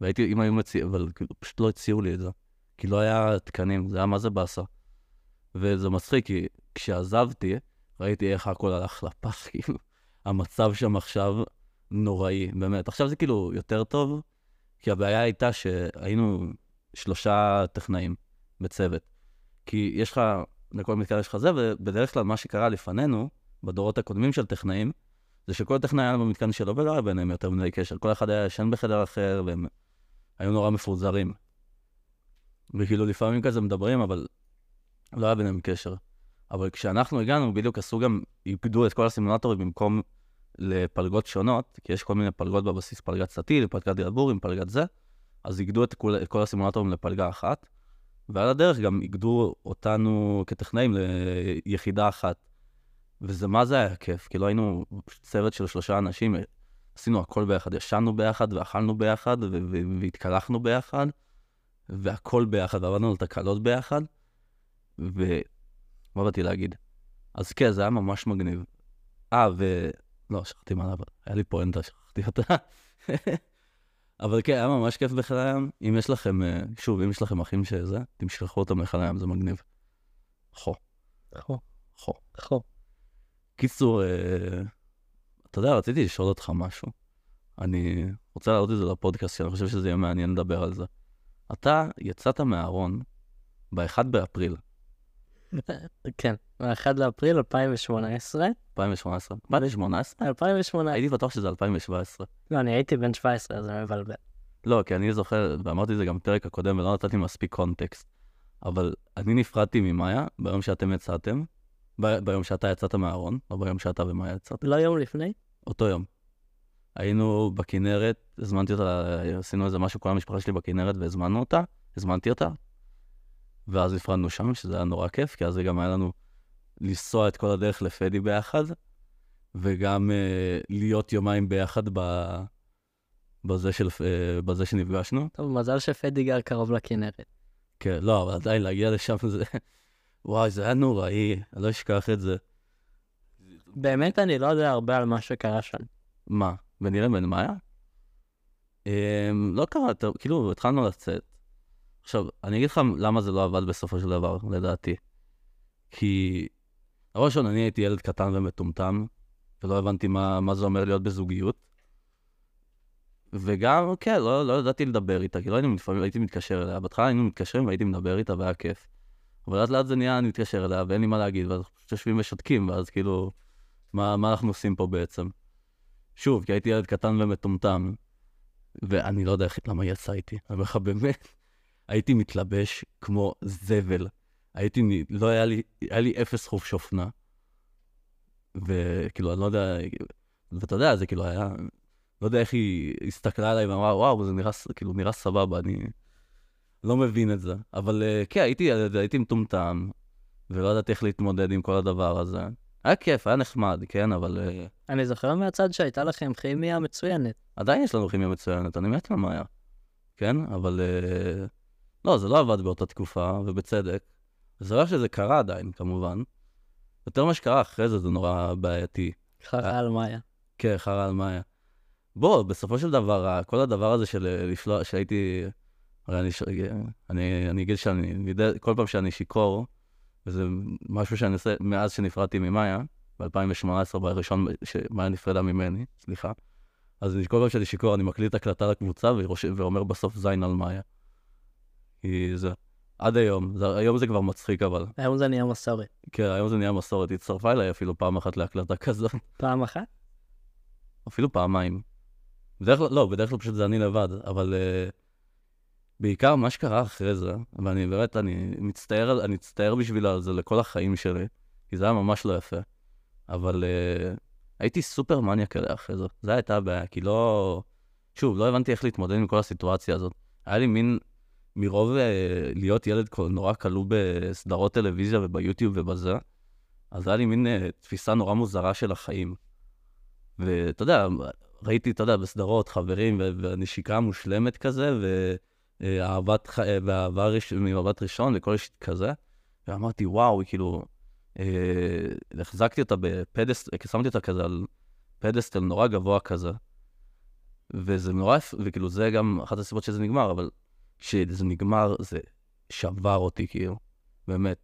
והייתי, אם היו מציעים, אבל כאילו, פשוט לא הציעו לי את זה. כי לא היה תקנים, זה היה מה זה באסה. וזה מצחיק, כי כשעזבתי, ראיתי איך הכל הלך לפח, כאילו. המצב שם עכשיו נוראי, באמת. עכשיו זה כאילו יותר טוב, כי הבעיה הייתה שהיינו שלושה טכנאים בצוות. כי יש לך, לכל מתקן יש לך זה, ובדרך כלל מה שקרה לפנינו, בדורות הקודמים של טכנאים, זה שכל טכנאי היה במתקן שלו ולא היה ביניהם יותר מדי קשר. כל אחד היה ישן בחדר אחר, והם היו נורא מפוזרים. וכאילו לפעמים כזה מדברים, אבל לא היה ביניהם קשר. אבל כשאנחנו הגענו, בדיוק עשו גם, איבדו את כל הסימולטורים במקום לפלגות שונות, כי יש כל מיני פלגות בבסיס, פלגת סטיל, פלגת דילבורים, פלגת זה, אז איגדו את כל, את כל הסימולטורים לפלגה אחת, ועל הדרך גם איגדו אותנו כטכנאים ליחידה אחת. וזה מה זה היה כיף, כאילו היינו צוות של שלושה אנשים, עשינו הכל ביחד, ישנו ביחד ואכלנו ביחד ו- ו- והתקלחנו ביחד, והכל ביחד, ועבדנו על תקלות ביחד, ומה באתי להגיד? אז כן, זה היה ממש מגניב. אה, ו... לא, שכחתי מה לעבוד, היה לי פואנטה, שכחתי אותה. אבל כן, היה ממש כיף בחיל הים. אם יש לכם, אה, שוב, אם יש לכם אחים שזה, תמשכחו אותם לחיל הים, זה מגניב. חו, חו, חו. חו. קיצור, אה, אתה יודע, רציתי לשאול אותך משהו. אני רוצה להעלות את זה לפודקאסט, כי אני חושב שזה יהיה מעניין לדבר על זה. אתה יצאת מהארון ב-1 באפריל כן, ב-1 לאפריל 2018. 2018. מה, זה 18? 2018. הייתי בטוח שזה 2017. לא, אני הייתי בן 17, אז זה מבלבל. לא, כי אני זוכר, ואמרתי את זה גם בפרק הקודם, ולא נתתי מספיק קונטקסט. אבל אני נפרדתי ממאיה ביום שאתם יצאתם, ב- ביום שאתה יצאת מהארון, לא ביום שאתה ומאיה יצאתם, לא יום לפני? אותו יום. היינו בכנרת, הזמנתי אותה, עשינו איזה משהו, כל המשפחה שלי בכנרת והזמנו אותה, הזמנתי אותה, ואז נפרדנו שם, שזה היה נורא כיף, כי אז זה גם היה לנו לנסוע את כל הדרך לפדי ביחד, וגם אה, להיות יומיים ביחד ב... בזה, של, אה, בזה שנפגשנו. טוב, מזל שפדי גר קרוב לכנרת. כן, לא, אבל עדיין להגיע לשם זה... וואי, זה היה נוראי, אני לא אשכח את זה. באמת אני לא יודע הרבה על מה שקרה שם. מה, ביני לבין מאיה? אמ, לא קרה כאילו, התחלנו לצאת. עכשיו, אני אגיד לך למה זה לא עבד בסופו של דבר, לדעתי. כי, דבר ראשון, אני הייתי ילד קטן ומטומטם, ולא הבנתי מה, מה זה אומר להיות בזוגיות. וגם, כן, לא, לא ידעתי לדבר איתה, כי לא היינו, לפעמים הייתי מתקשר אליה. בהתחלה היינו מתקשרים והייתי מדבר איתה והיה כיף. אבל לאט לאט זה נהיה, אני מתקשר אליה ואין לי מה להגיד, ואז פשוט יושבים ושותקים, ואז כאילו, מה, מה אנחנו עושים פה בעצם? שוב, כי הייתי ילד קטן ומטומטם, ואני לא יודע איך, למה יצאה איתי, אני אומר לך באמת, הייתי מתלבש כמו זבל. הייתי, לא היה לי, היה לי אפס חופש אופנה. וכאילו, אני לא יודע, ואתה יודע, זה כאילו היה, לא יודע איך היא הסתכלה עליי ואמרה, וואו, זה נראה, כאילו, נראה סבבה, אני לא מבין את זה. אבל אה, כן, הייתי ילד, הייתי מטומטם, ולא ידעתי איך להתמודד עם כל הדבר הזה. היה כיף, היה נחמד, כן, אבל אה, אני זוכר מהצד שהייתה לכם כימיה מצוינת. עדיין יש לנו כימיה מצוינת, אני מת על מאיה. כן, אבל... אה, לא, זה לא עבד באותה תקופה, ובצדק. זה לא שזה קרה עדיין, כמובן. יותר ממה שקרה אחרי זה, זה נורא בעייתי. חרא על מאיה. כן, חרא על מאיה. בוא, בסופו של דבר, כל הדבר הזה של אה, לשלוח, שהייתי... הרי אני, אני, אני אגיד שאני, מדי- כל פעם שאני שיכור, וזה משהו שאני עושה מאז שנפרדתי ממאיה, ב-2018, בראשון שמאיה נפרדה ממני, סליחה. אז אני- כל פעם שאני שיכור, אני מקליט הקלטה לקבוצה ורוש- ואומר בסוף זין על מאיה. כי זה, עד היום, זה, היום זה כבר מצחיק אבל. היום זה נהיה מסורת. כן, היום זה נהיה מסורת, היא הצטרפה אליי אפילו פעם אחת להקלטה כזאת. פעם אחת? אפילו פעמיים. בדרך כלל, לא, בדרך כלל פשוט זה אני לבד, אבל uh, בעיקר מה שקרה אחרי זה, ואני באמת, אני מצטער, אני מצטער בשביל זה לכל החיים שלי, כי זה היה ממש לא יפה. אבל uh, הייתי סופר מניאק אליה אחרי זה, זו הייתה הבעיה, כי לא... שוב, לא הבנתי איך להתמודד עם כל הסיטואציה הזאת. היה לי מין, מרוב uh, להיות ילד נורא כלוא בסדרות טלוויזיה וביוטיוב ובזה, אז היה לי מין uh, תפיסה נורא מוזרה של החיים. ואתה יודע, ראיתי, אתה יודע, בסדרות, חברים, ו- והנשיקה מושלמת כזה, ואהבת, ח- ואהבה ראש, ממבט ראשון, וכל איש כזה. ואמרתי, וואו, כאילו, אה, החזקתי אותה בפדסט, שמתי אותה כזה על פדסטל נורא גבוה כזה. וזה נורא, וכאילו, זה גם אחת הסיבות שזה נגמר, אבל כשזה נגמר, זה שבר אותי, כאילו, באמת.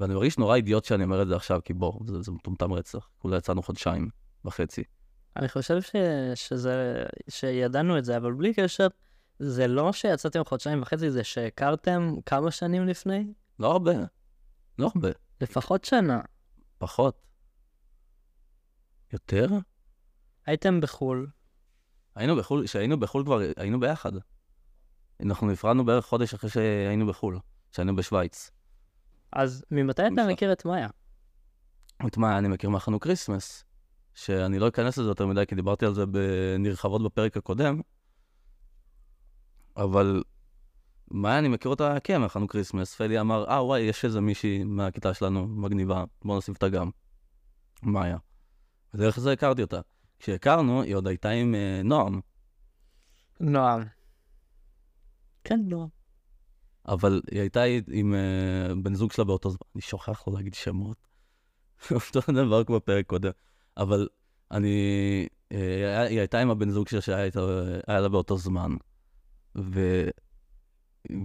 ואני מרגיש נורא אידיוט שאני אומר את זה עכשיו, כי בוא, זה, זה מטומטם רצח. כולה יצאנו חודשיים וחצי. אני חושב ש... שזה... שידענו את זה, אבל בלי קשר, זה לא שיצאתם חודשיים וחצי, זה שהכרתם כמה שנים לפני? לא הרבה. לא הרבה. לפחות שנה. פחות. יותר? הייתם בחו"ל, היינו בחו"ל, כשהיינו בחו"ל כבר היינו ביחד. אנחנו נפרדנו בערך חודש אחרי שהיינו בחו"ל, שהיינו בשוויץ. אז ממתי אתה. מכיר את מאיה? את מאיה אני מכיר מחנו כריסמס, שאני לא אכנס לזה יותר מדי, כי דיברתי על זה נרחבות בפרק הקודם, אבל מאיה אני מכיר אותה, כן, מהחנו כריסמס. פלי אמר, אה, וואי, יש איזה מישהי מהכיתה שלנו, מגניבה, בוא נוסיף אותה גם. מאיה. ודרך זה הכרתי אותה. כשהכרנו, היא עוד הייתה עם אה, נועם, נועם. כן, נועם. אבל היא הייתה עם uh, בן זוג שלה באותו זמן, אני שוכח לו להגיד שמות. אותו דבר כמו בפרק קודם. אבל אני, uh, היא הייתה עם הבן זוג שלה שהיה היה לה באותו זמן. ו...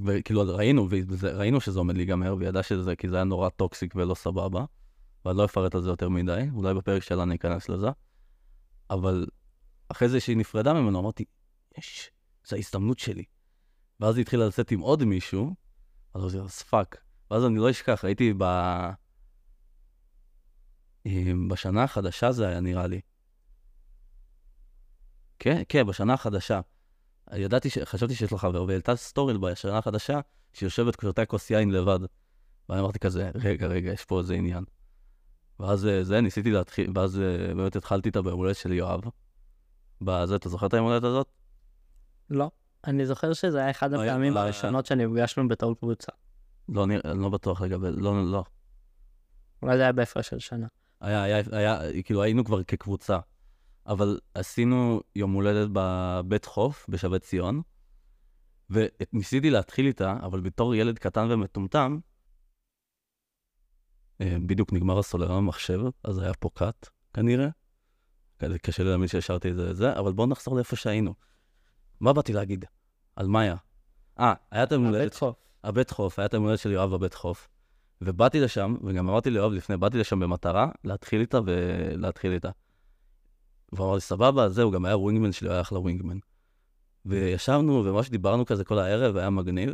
וכאילו ראינו, ראינו שזה עומד להיגמר, והיא ידעה שזה, כי זה היה נורא טוקסיק ולא סבבה. ואני לא אפרט על זה יותר מדי, אולי בפרק שלה אני אכנס לזה. אבל אחרי זה שהיא נפרדה ממנו, אמרתי, יש, זו ההזדמנות שלי. ואז היא התחילה לצאת עם עוד מישהו, אז אמרתי, אז fuck. ואז אני לא אשכח, הייתי ב... בשנה החדשה זה היה נראה לי. כן, כן, בשנה החדשה. ידעתי, ש... חשבתי שיש לה חבר, והעלתה סטורי בשנה החדשה, שהיא יושבת שותה כוס יין לבד. ואני אמרתי כזה, רגע, רגע, יש פה איזה עניין. ואז אה, זה, ניסיתי להתחיל, ואז אה, באמת התחלתי איתה ביום הולדת של יואב. בזה, אתה זוכר את היום הולדת הזאת? לא. אני זוכר שזה היה אחד הפעמים היה- הראשונות שנפגשנו בתור קבוצה. לא, אני לא בטוח לגבי, לא, לא. אולי זה היה בהפרש של שנה. היה, היה, היה, כאילו היינו כבר כקבוצה, אבל עשינו יום הולדת בבית חוף בשבי ציון, וניסיתי להתחיל איתה, אבל בתור ילד קטן ומטומטם, אה, בדיוק נגמר הסוללה במחשב, אז היה פה קאט, כנראה. כזה קשה לי להאמין שהשארתי את זה וזה, אבל בואו נחזור לאיפה שהיינו. מה באתי להגיד? על מאיה. אה, היה את היום הולדת הבית חוף. הבית חוף, היה את היום הולדת של יואב בבית חוף. ובאתי לשם, וגם אמרתי ליואב לפני, באתי לשם במטרה להתחיל איתה ולהתחיל איתה. והוא אמר לי, סבבה, זהו, גם היה ווינגמן שלי, היה אחלה ווינגמן. וישבנו, וממש דיברנו כזה כל הערב, היה מגניב.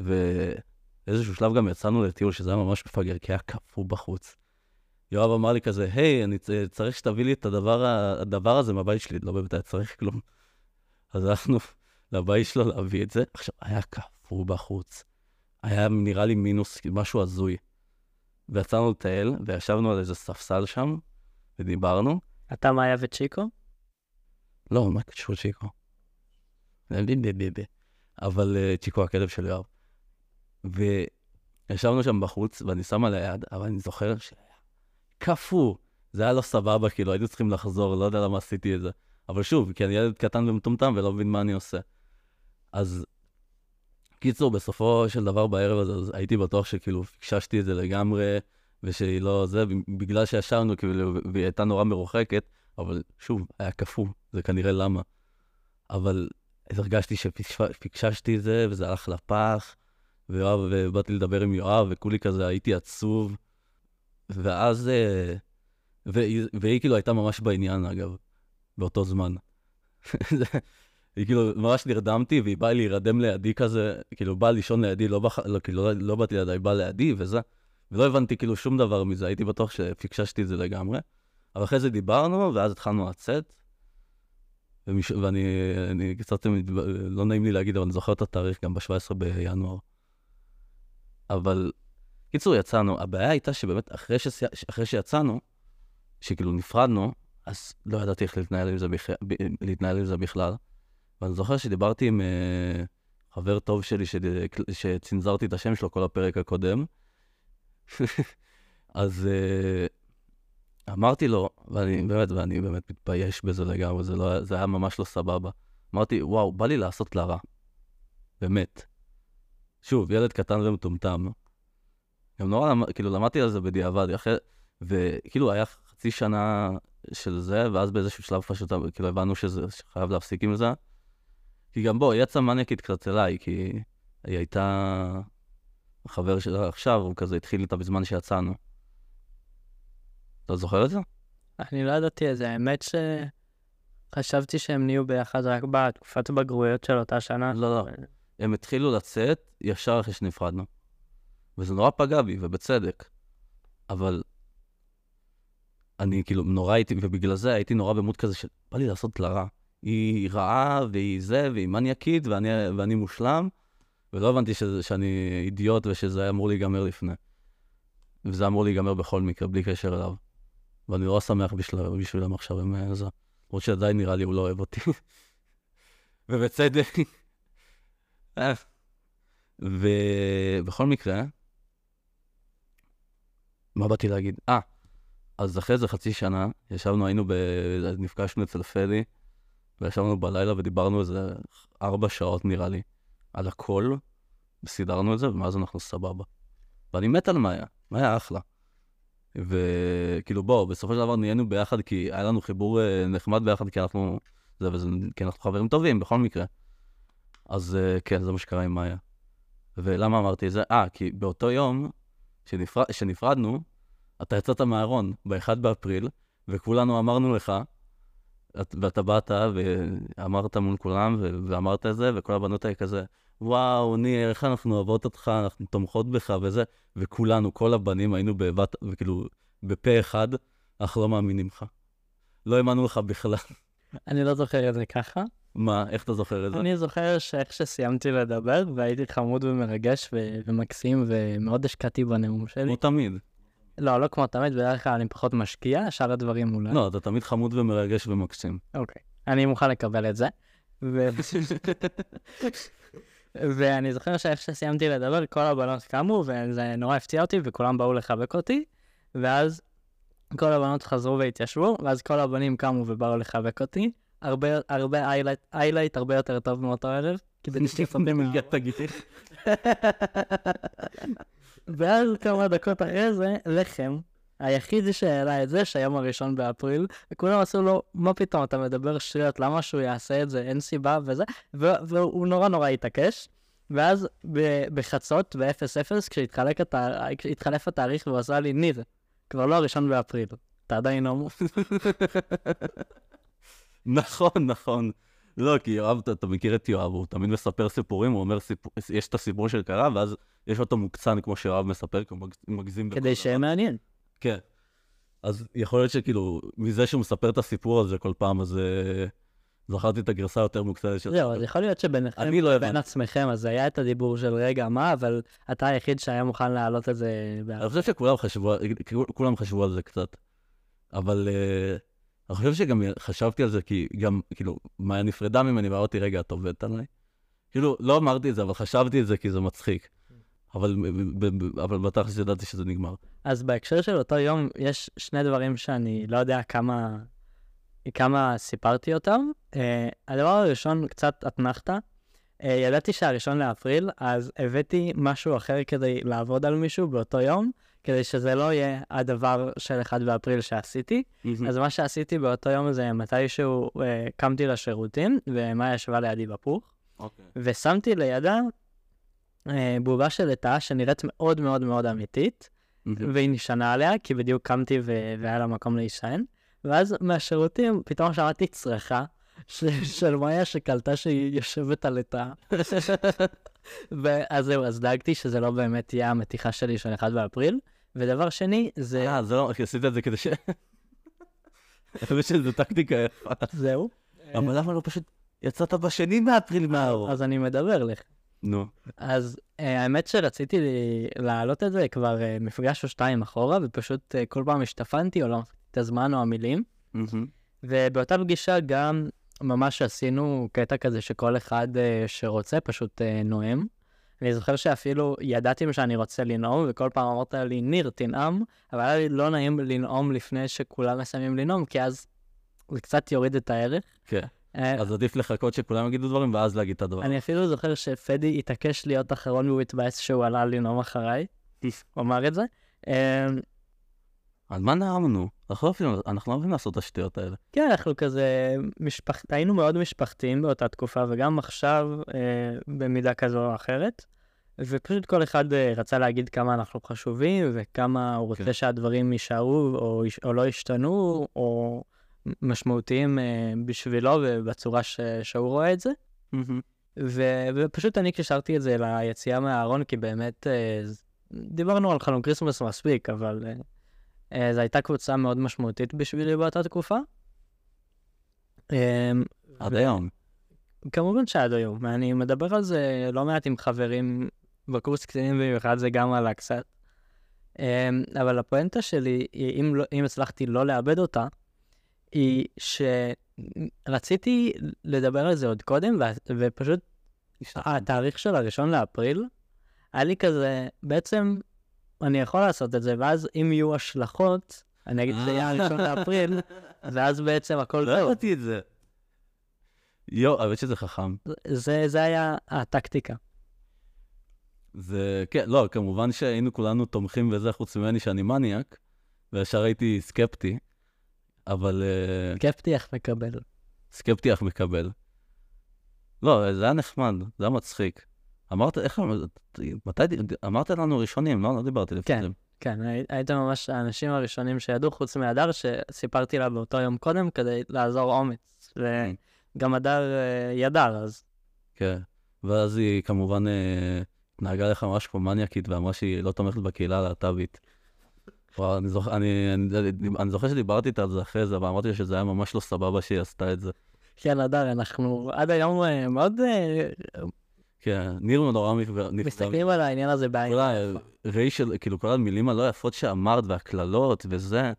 ואיזשהו שלב גם יצאנו לטיול, שזה היה ממש מפגר, כי היה קפוא בחוץ. יואב אמר לי כזה, היי, אני צריך שתביא לי את הדבר, הדבר הזה מהבית שלי, לא באמת היה צריך כלום. אז הלכנו לבית שלו להביא את זה. עכשיו, היה קפוא בחוץ. היה נראה לי מינוס, משהו הזוי. ויצאנו לטייל, וישבנו על איזה ספסל שם, ודיברנו. אתה, מאיה וצ'יקו? לא, מה קשור צ'יקו? אבל uh, צ'יקו הכלב של יואב. ישבנו שם בחוץ, ואני שם על היד, אבל אני זוכר שהיה קפוא. זה היה לא סבבה, כאילו, היינו צריכים לחזור, לא יודע למה עשיתי את זה. אבל שוב, כי אני ילד קטן ומטומטם ולא מבין מה אני עושה. אז, קיצור, בסופו של דבר בערב הזה, הייתי בטוח שכאילו פיקששתי את זה לגמרי, ושהיא לא זה, בגלל שישבנו, כאילו, והיא הייתה נורא מרוחקת, אבל שוב, היה קפוא, זה כנראה למה. אבל הרגשתי שפיקששתי את זה, וזה הלך לפח, ויואב, ובאתי לדבר עם יואב, וכולי כזה, הייתי עצוב. ואז, אה, והיא, והיא כאילו הייתה ממש בעניין, אגב, באותו זמן. היא כאילו, ממש נרדמתי, והיא באה להירדם לידי כזה, כאילו, באה לישון לידי, לא, בח... לא, כאילו, לא, לא באתי לידי, באה לידי, וזה. ולא הבנתי כאילו שום דבר מזה, הייתי בטוח שפיקששתי את זה לגמרי. אבל אחרי זה דיברנו, ואז התחלנו לצאת. ומש... ואני אני קצת, לא נעים לי להגיד, אבל אני זוכר את התאריך גם ב-17 בינואר. אבל, קיצור, יצאנו. הבעיה הייתה שבאמת, אחרי, שסי... אחרי שיצאנו, שכאילו נפרדנו, אז לא ידעתי איך להתנהל עם זה, בכ... להתנהל עם זה בכלל. ואני זוכר שדיברתי עם uh, חבר טוב שלי, ש... שצנזרתי את השם שלו כל הפרק הקודם. אז uh, אמרתי לו, ואני באמת, ואני באמת מתבייש בזה לגמרי, זה, לא, זה היה ממש לא סבבה. אמרתי, וואו, בא לי לעשות לה רע. באמת. שוב, ילד קטן ומטומטם. גם נורא, כאילו, למדתי על זה בדיעבד, אחרי, וכאילו, היה חצי שנה של זה, ואז באיזשהו שלב פשוט, כאילו, הבנו שזה, שחייב להפסיק עם זה. כי גם בוא, היא יצאה מניאקית קצת אליי, כי היא הייתה... החבר שלה עכשיו, הוא כזה התחיל איתה בזמן שיצאנו. אתה זוכר את זה? אני לא ידעתי את זה, האמת שחשבתי שהם נהיו ביחד רק בתקופת הבגרויות של אותה שנה. לא, לא. הם התחילו לצאת ישר אחרי שנפרדנו. וזה נורא פגע בי, ובצדק. אבל אני כאילו נורא הייתי, ובגלל זה הייתי נורא במות כזה של בא לי לעשות לה רע. היא רעה, והיא זה, והיא מניאקית, ואני, ואני מושלם, ולא הבנתי שזה, שאני אידיוט ושזה אמור להיגמר לפני. וזה אמור להיגמר בכל מקרה, בלי קשר אליו. ואני נורא שמח בשביל, בשבילם עכשיו עם אה, זה. למרות שעדיין נראה לי הוא לא אוהב אותי. ובצדק. אה. ובכל מקרה, מה באתי להגיד? אה, אז אחרי איזה חצי שנה, ישבנו, היינו ב... נפגשנו אצל פדי, וישבנו בלילה ודיברנו איזה ארבע שעות נראה לי, על הכל, וסידרנו את זה, ומאז אנחנו סבבה. ואני מת על מאיה, מאיה אחלה. וכאילו בוא, בסופו של דבר נהיינו ביחד כי היה לנו חיבור uh, נחמד ביחד, כי אנחנו, זה וזה, כי אנחנו חברים טובים בכל מקרה. אז uh, כן, זה מה שקרה עם מאיה. ולמה אמרתי את זה? אה, כי באותו יום שנפר... שנפרדנו, אתה יצאת מהארון ב-1 באפריל, וכולנו אמרנו לך, ואתה באת ואמרת מול כולם, ואמרת את זה, וכל הבנות האלה כזה, וואו, ניר, איך אנחנו אוהבות אותך, אנחנו תומכות בך וזה, וכולנו, כל הבנים היינו בבת, וכאילו, בפה אחד, אנחנו לא מאמינים לך. לא האמנו לך בכלל. אני לא זוכר את זה ככה. מה, איך אתה זוכר את זה? אני זוכר שאיך שסיימתי לדבר, והייתי חמוד ומרגש ו- ומקסים, ומאוד השקעתי בנאום שלי. כמו תמיד. לא, לא כמו תמיד, בדרך כלל אני פחות משקיע, שאר הדברים אולי. לא, אתה תמיד חמוד ומרגש ומקסים. אוקיי, אני מוכן לקבל את זה. ו... ואני זוכר שאיך שסיימתי לדבר, כל הבנות קמו, וזה נורא הפתיע אותי, וכולם באו לחבק אותי, ואז כל הבנות חזרו והתיישבו, ואז כל הבנים קמו ובאו לחבק אותי. הרבה, הרבה איילייט, הרבה יותר טוב מאותו ערב, כדי שתפסתם מלגת הגיח. ואז כמה דקות אחרי זה, לחם, היחיד שהעלה את זה, שהיום הראשון באפריל, וכולם עשו לו, מה פתאום, אתה מדבר שטויות, למה שהוא יעשה את זה, אין סיבה וזה, והוא נורא נורא התעקש. ואז בחצות, ב-0-0, כשהתחלף התאריך והוא עשה לי, ניר, כבר לא הראשון באפריל, אתה עדיין הומו. נכון, נכון. לא, כי יואב, אתה, אתה מכיר את יואב, הוא תמיד מספר סיפורים, הוא אומר, סיפור, יש את הסיפור שקרה, ואז יש אותו מוקצן, כמו שיואב מספר, כי הוא מגזים כדי שיהיה מעניין. כן. אז יכול להיות שכאילו, מזה שהוא מספר את הסיפור הזה כל פעם, אז uh, זכרתי את הגרסה היותר מוקצנת של... זהו, אז יכול להיות שביניכם, לא בין עצמכם, אז היה את הדיבור של רגע, מה, אבל אתה היחיד שהיה מוכן להעלות את זה... אני חושב שכולם חשבו, כולם חשבו על זה קצת. אבל uh, אני חושב שגם חשבתי על זה, כי גם, כאילו, מאיה נפרדה ממני, ואמרתי, רגע, את עובדת עליי? כאילו, לא אמרתי את זה, אבל חשבתי את זה כי זה מצחיק. אבל, אבל בתכלס ידעתי שזה נגמר. אז בהקשר של אותו יום, יש שני דברים שאני לא יודע כמה, כמה סיפרתי אותם. Uh, הדבר הראשון, קצת אתנחתא. Uh, ידעתי שהראשון לאפריל, אז הבאתי משהו אחר כדי לעבוד על מישהו באותו יום, כדי שזה לא יהיה הדבר של 1 באפריל שעשיתי. אז מה שעשיתי באותו יום זה מתישהו uh, קמתי לשירותים, ומאיה ישבה לידי בפוך, אוקיי. ושמתי לידה בובה של לטאה שנראית מאוד מאוד מאוד אמיתית. והיא נשענה עליה, כי בדיוק קמתי והיה לה מקום להישען. ואז מהשירותים פתאום שמעתי צרחה של מאיה שקלטה שהיא יושבת על לטאה. ואז זהו, אז דאגתי שזה לא באמת יהיה המתיחה שלי של 1 באפריל. ודבר שני, זה... אה, זה לא, עשית את זה כדי ש... אני חושב שזו טקטיקה יפה. זהו. אבל למה לא פשוט יצאת בשני באפריל מהאור? אז אני מדבר לך. נו. אז uh, האמת שרציתי להעלות את זה כבר uh, מפגש או שתיים אחורה, ופשוט uh, כל פעם השתפנתי או לא את הזמן או המילים. ובאותה פגישה גם ממש עשינו קטע כזה שכל אחד שרוצה פשוט נואם. אני זוכר שאפילו ידעתי שאני רוצה לנאום, וכל פעם אמרת לי, ניר, תנאם, אבל היה לי לא נעים לנאום לפני שכולם מסיימים לנאום, כי אז זה קצת יוריד את הערך. כן. אה, אז עדיף לחכות שכולם יגידו דברים ואז להגיד את הדבר. אני אפילו זוכר שפדי התעקש להיות אחרון והוא התבאס שהוא עלה לנאום אחריי. הוא אמר את זה. אה, על מה נאמנו? אנחנו לא אוהבים- לא לעשות את השטויות האלה. כן, אנחנו כזה, משפח... היינו מאוד משפחתיים באותה תקופה, וגם עכשיו אה, במידה כזו או אחרת. ופשוט כל אחד אה, רצה להגיד כמה אנחנו חשובים, וכמה הוא רוצה כן. שהדברים יישארו או, יש- או לא ישתנו, או משמעותיים אה, בשבילו ובצורה ש... שהוא רואה את זה. ו... ופשוט אני קישרתי את זה ליציאה מהארון, כי באמת אה, דיברנו על חנו כריסמס מספיק, אבל אה, זו הייתה קבוצה מאוד משמעותית בשבילי באותה תקופה. עד היום. כמובן שעד היום, אני מדבר על זה לא מעט עם חברים בקורס קצינים, במיוחד זה גם עלה קצת. אבל הפואנטה שלי, אם, לא, אם הצלחתי לא לאבד אותה, היא שרציתי לדבר על זה עוד קודם, ו- ופשוט התאריך של הראשון לאפריל, היה לי כזה, בעצם אני יכול לעשות את זה, ואז אם יהיו השלכות, אני אגיד שזה יהיה הראשון לאפריל, ואז בעצם הכל לא טוב. ידעתי את זה. יואו, האמת שזה חכם. זה, זה היה הטקטיקה. זה, כן, לא, כמובן שהיינו כולנו תומכים וזה, חוץ ממני שאני מניאק, וישר הייתי סקפטי, אבל אה, קפטי איך מקבל. סקפטי אך מקבל. לא, זה היה נחמד, זה היה מצחיק. אמרת, איך, מתי, אמרת לנו ראשונים, לא? לא דיברתי לפניהם. כן, הי- הייתם ממש האנשים הראשונים שידעו, חוץ מהדר, שסיפרתי לה באותו יום קודם כדי לעזור אומץ. וגם הדר אה, ידע, אז כן. ואז היא כמובן אה, התנהגה לך ממש כמו מניאקית ואמרה שהיא לא תומכת בקהילה הלהט"בית. אני זוכר, אני, אני, אני זוכר שדיברתי איתה על זה אחרי זה, ואמרתי שזה היה ממש לא סבבה שהיא עשתה את זה. כן, הדר, אנחנו עד היום אה, מאוד אה, כן, ניר נורא נפגע. מסתכלים על העניין הזה בעין. כל הרי של, כאילו, כל המילים הלא יפות שאמרת, והקללות, וזה,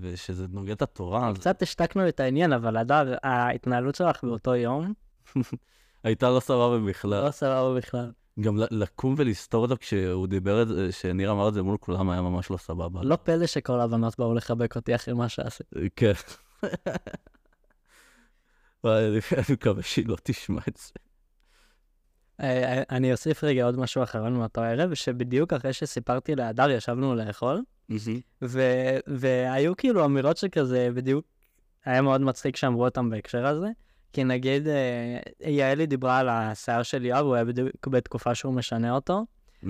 ושזה נוגד את התורה, קצת השתקנו את העניין, אבל הדר, ההתנהלות שלך באותו יום, הייתה לא סבבה בכלל. לא סבבה בכלל. גם לקום ולסתור אותו כשהוא דיבר את זה, שניר אמר את זה מול כולם, היה ממש לא סבבה. לא פלא שכל הבנות באו לחבק אותי אחרי מה שעשיתי. כן. וואי, אני מקווה שהיא לא תשמע את זה. אה, אני אוסיף רגע עוד משהו אחרון מאותו ערב, שבדיוק אחרי שסיפרתי להדר ישבנו לאכול, והיו כאילו אמירות שכזה בדיוק, היה מאוד מצחיק שאמרו אותם בהקשר הזה, כי נגיד אה, יעלי דיברה על השיער של יואב, הוא היה בדיוק בתקופה שהוא משנה אותו,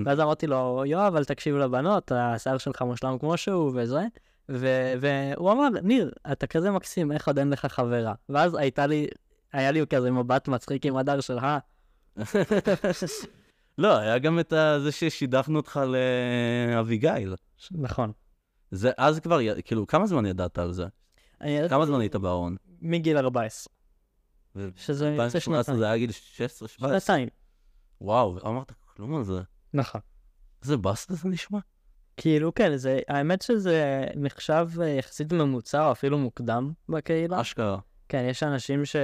ואז אמרתי לו, יואב, אל תקשיב לבנות, השיער שלך מושלם כמו שהוא וזה, ו- והוא אמר, ניר, אתה כזה מקסים, איך עוד אין לך חברה? ואז הייתה לי, היה לי כזה מבט מצחיק עם הדר של, אה, לא, היה גם את זה ששידכנו אותך לאביגיל. נכון. זה אז כבר, כאילו, כמה זמן ידעת על זה? אני- כמה זמן היית בארון? מגיל 14, ו- שזה יוצא 2018 שנתיים. זה היה גיל 16-17? שנתיים, וואו, לא אמרת כלום על זה. נכון. איזה באסה זה נשמע. כאילו כן, זה, האמת שזה נחשב אה, יחסית ממוצע או אפילו מוקדם בקהילה. אשכרה. כן, יש אנשים ש...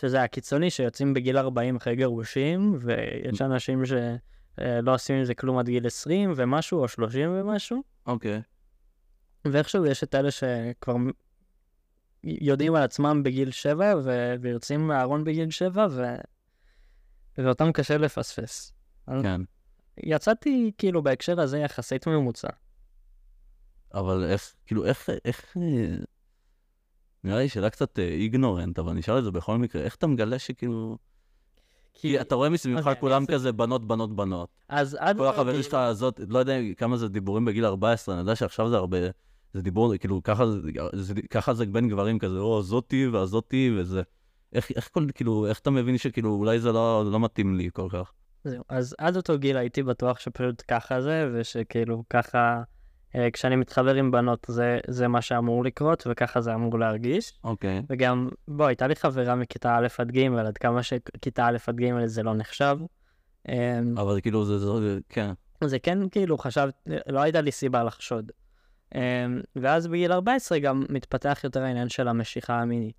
שזה הקיצוני שיוצאים בגיל 40 אחרי גירושים, ויש אנשים ש... אה, עושים עם זה כלום עד גיל 20 ומשהו, או 30 ומשהו. אוקיי. ואיכשהו יש את אלה שכבר יודעים על עצמם בגיל 7 ו- ויוצאים מהארון בגיל 7, ו... ואותם קשה לפספס. כן. יצאתי כאילו בהקשר הזה יחסית ממוצע. אבל איך, כאילו, איך, איך... אה, נראה לי שאלה קצת איגנורנט, אבל נשאל את זה בכל מקרה. איך אתה מגלה שכאילו... כי אתה רואה מסביבך אוקיי, כולם אני כזה בנות, בנות, בנות. אז עד... כל החברים שלך הזאת, לא יודע כמה זה דיבורים בגיל 14, אני יודע שעכשיו זה הרבה, זה דיבור, כאילו, ככה זה, ככה זה בין גברים כזה, או זאתי והזאתי וזה. איך, איך כל, כאילו, איך אתה מבין שכאילו, אולי זה לא, לא מתאים לי כל כך? זהו, אז עד אותו גיל הייתי בטוח שפשוט ככה זה, ושכאילו ככה, אה, כשאני מתחבר עם בנות זה, זה מה שאמור לקרות, וככה זה אמור להרגיש. אוקיי. וגם, בוא, הייתה לי חברה מכיתה א' עד ג', עד כמה שכיתה א' עד ג' זה לא נחשב. אמ, אבל כאילו, זה, זה, כן. זה כן, כאילו, חשב, לא הייתה לי סיבה לחשוד. אמ, ואז בגיל 14 גם מתפתח יותר העניין של המשיכה המינית.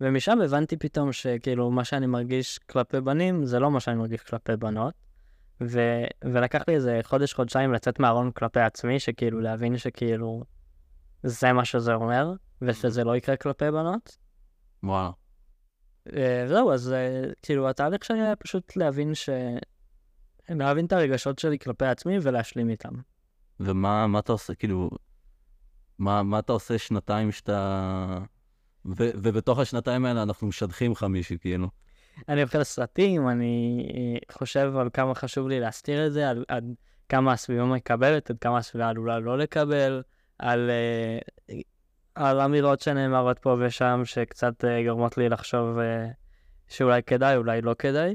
ומשם הבנתי פתאום שכאילו, מה שאני מרגיש כלפי בנים, זה לא מה שאני מרגיש כלפי בנות. ו- ולקח לי איזה חודש, חודשיים לצאת מהארון כלפי עצמי, שכאילו, להבין שכאילו, זה מה שזה אומר, ושזה לא יקרה כלפי בנות. וואלה. אה, זהו, אז אה, כאילו, התהליך שלי היה פשוט להבין ש... להבין את הרגשות שלי כלפי עצמי ולהשלים איתם. ומה מה אתה עושה, כאילו, מה, מה אתה עושה שנתיים שאתה... ו, ובתוך השנתיים האלה אנחנו משדכים לך מישהי, כאילו. אני אוכל סרטים, אני אה, חושב על כמה חשוב לי להסתיר את זה, על עד כמה הסביבה מקבלת, עד כמה הסביבה עלולה לא לקבל, על, אה, על אמירות שנאמרות פה ושם, שקצת אה, גורמות לי לחשוב שאולי כדאי, אולי לא כדאי.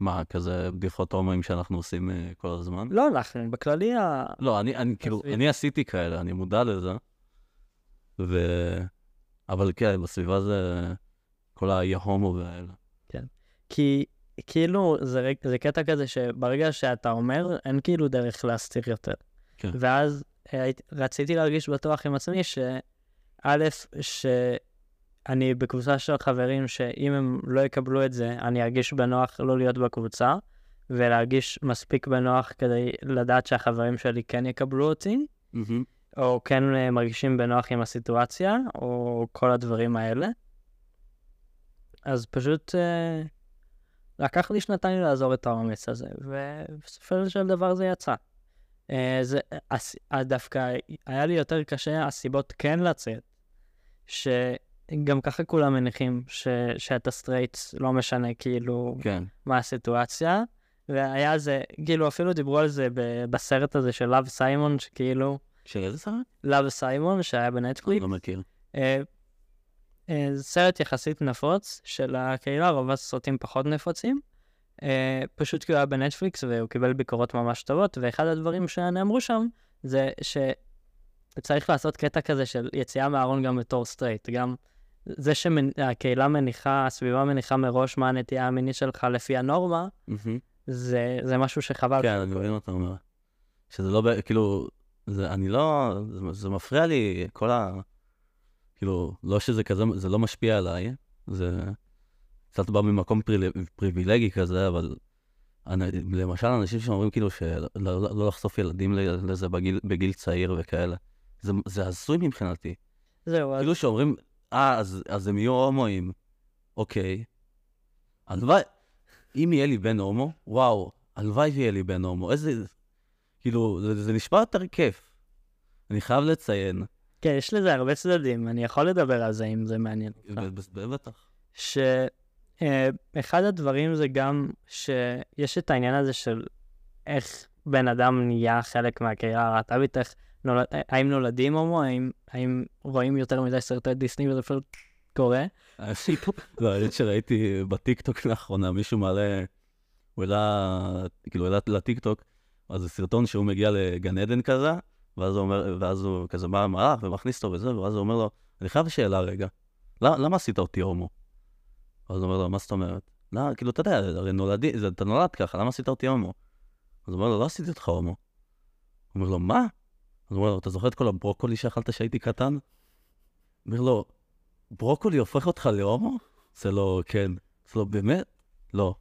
מה, כזה בדיחות הומואים שאנחנו עושים כל הזמן? לא אנחנו, בכללי, ה... לא, אני, אני כאילו. אני עשיתי כאלה, אני מודע לזה. ו... אבל כן, בסביבה זה כל היהומו והאלה. כי כאילו זה, זה קטע כזה שברגע שאתה אומר, אין כאילו דרך להסתיר יותר. כן. ואז אה, רציתי להרגיש בטוח עם עצמי שא', שאני בקבוצה של חברים שאם הם לא יקבלו את זה, אני ארגיש בנוח לא להיות בקבוצה, ולהרגיש מספיק בנוח כדי לדעת שהחברים שלי כן יקבלו אותי, או כן אה, מרגישים בנוח עם הסיטואציה, או כל הדברים האלה. אז פשוט אה, לקח לי שנתיים לעזור את האומץ הזה, ובסופו של דבר זה יצא. אה, זה, ה ס, דווקא היה לי יותר קשה הסיבות כן לצאת, שגם ככה כולם מניחים ש, שאתה סטרייט, לא משנה כאילו כן. מה הסיטואציה, והיה זה, כאילו אפילו דיברו על זה בסרט הזה של Love, Simon, שכאילו, של איזה סרט? Love, Simon שהיה בנטפליקס, לא מכיר. אה, אה, זה סרט יחסית נפוץ של הקהילה, רוב הסרטים פחות נפוצים. אה, פשוט כי הוא היה בנטפליקס והוא קיבל ביקורות ממש טובות, ואחד הדברים שנאמרו שם זה שצריך לעשות קטע כזה של יציאה מהארון גם בתור סטרייט. גם זה שהקהילה מניחה, הסביבה מניחה מראש מה הנטייה המינית שלך לפי הנורמה. זה, זה משהו שחבל. כן, אני מבין מה אתה אומר. שזה לא, כאילו, זה, אני לא, זה, זה מפריע לי, כל ה... כאילו, לא שזה כזה, זה לא משפיע עליי, זה קצת בא ממקום פריל, פריבילגי כזה, אבל אני, למשל, אנשים שאומרים כאילו שלא לא, לא לחשוף ילדים לזה בגיל, בגיל צעיר וכאלה, זה, זה הזוי מבחינתי. זהו, אז כאילו שאומרים, אה, אז, אז הם יהיו הומואים. אוקיי. הלוואי, אם יהיה לי בן הומו, וואו, הלוואי ויהיה לי בן הומו. איזה... כאילו, זה, זה נשמע יותר כיף. אני חייב לציין. כן, יש לזה הרבה צדדים, אני יכול לדבר על זה אם זה מעניין אותך. בטח. שאחד הדברים זה גם שיש את העניין הזה של איך בן אדם נהיה חלק מהקהילה הלהט"בית, איך נולד, האם נולדים הומו, האם, האם רואים יותר מדי סרטי דיסני וזה פשוט קורה. לא, האמת שראיתי בטיקטוק לאחרונה, מישהו מעלה, הוא העלה, כאילו, העלה לטיקטוק, אז זה סרטון שהוא מגיע לגן עדן כזה, ואז הוא אומר, ואז הוא כזה בא המלאך ומכניס אותו וזה, ואז הוא אומר לו, אני חייב שאלה רגע, למה, למה עשית אותי הומו? אז הוא אומר לו, מה זאת אומרת? לא, כאילו, אתה יודע, הרי נולדי, זה, אתה נולד ככה, למה עשית אותי הומו? אז הוא אומר לו, לא עשיתי אותך הומו. הוא אומר לו, מה? אז הוא אומר לו, אתה זוכר את כל הברוקולי שאכלת כשהייתי קטן? אומר לו, ברוקולי הופך אותך להומו? זה לא, כן. זה לא, באמת? לא.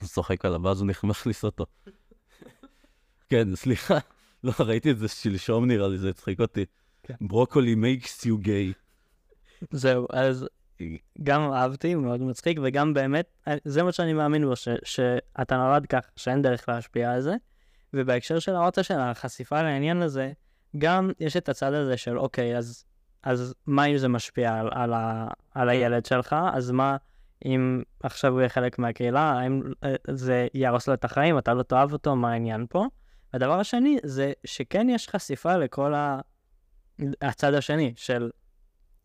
הוא צוחק עליו, ואז הוא נכ- מכניס אותו. כן, סליחה. לא, ראיתי את זה שלשום נראה לי, זה הצחיק אותי. כן. ברוקולי makes you gay. זהו, אז גם אהבתי, מאוד מצחיק, וגם באמת, זה מה שאני מאמין בו, ש, שאתה נולד כך, שאין דרך להשפיע על זה. ובהקשר של האוטו של החשיפה לעניין הזה, גם יש את הצד הזה של, אוקיי, אז, אז מה אם זה משפיע על, על, ה, על הילד שלך? אז מה אם עכשיו הוא יהיה חלק מהקהילה? האם אה, זה יהרוס לו את החיים? אתה לא תאהב אותו? מה העניין פה? והדבר השני זה שכן יש חשיפה לכל ה... הצד השני של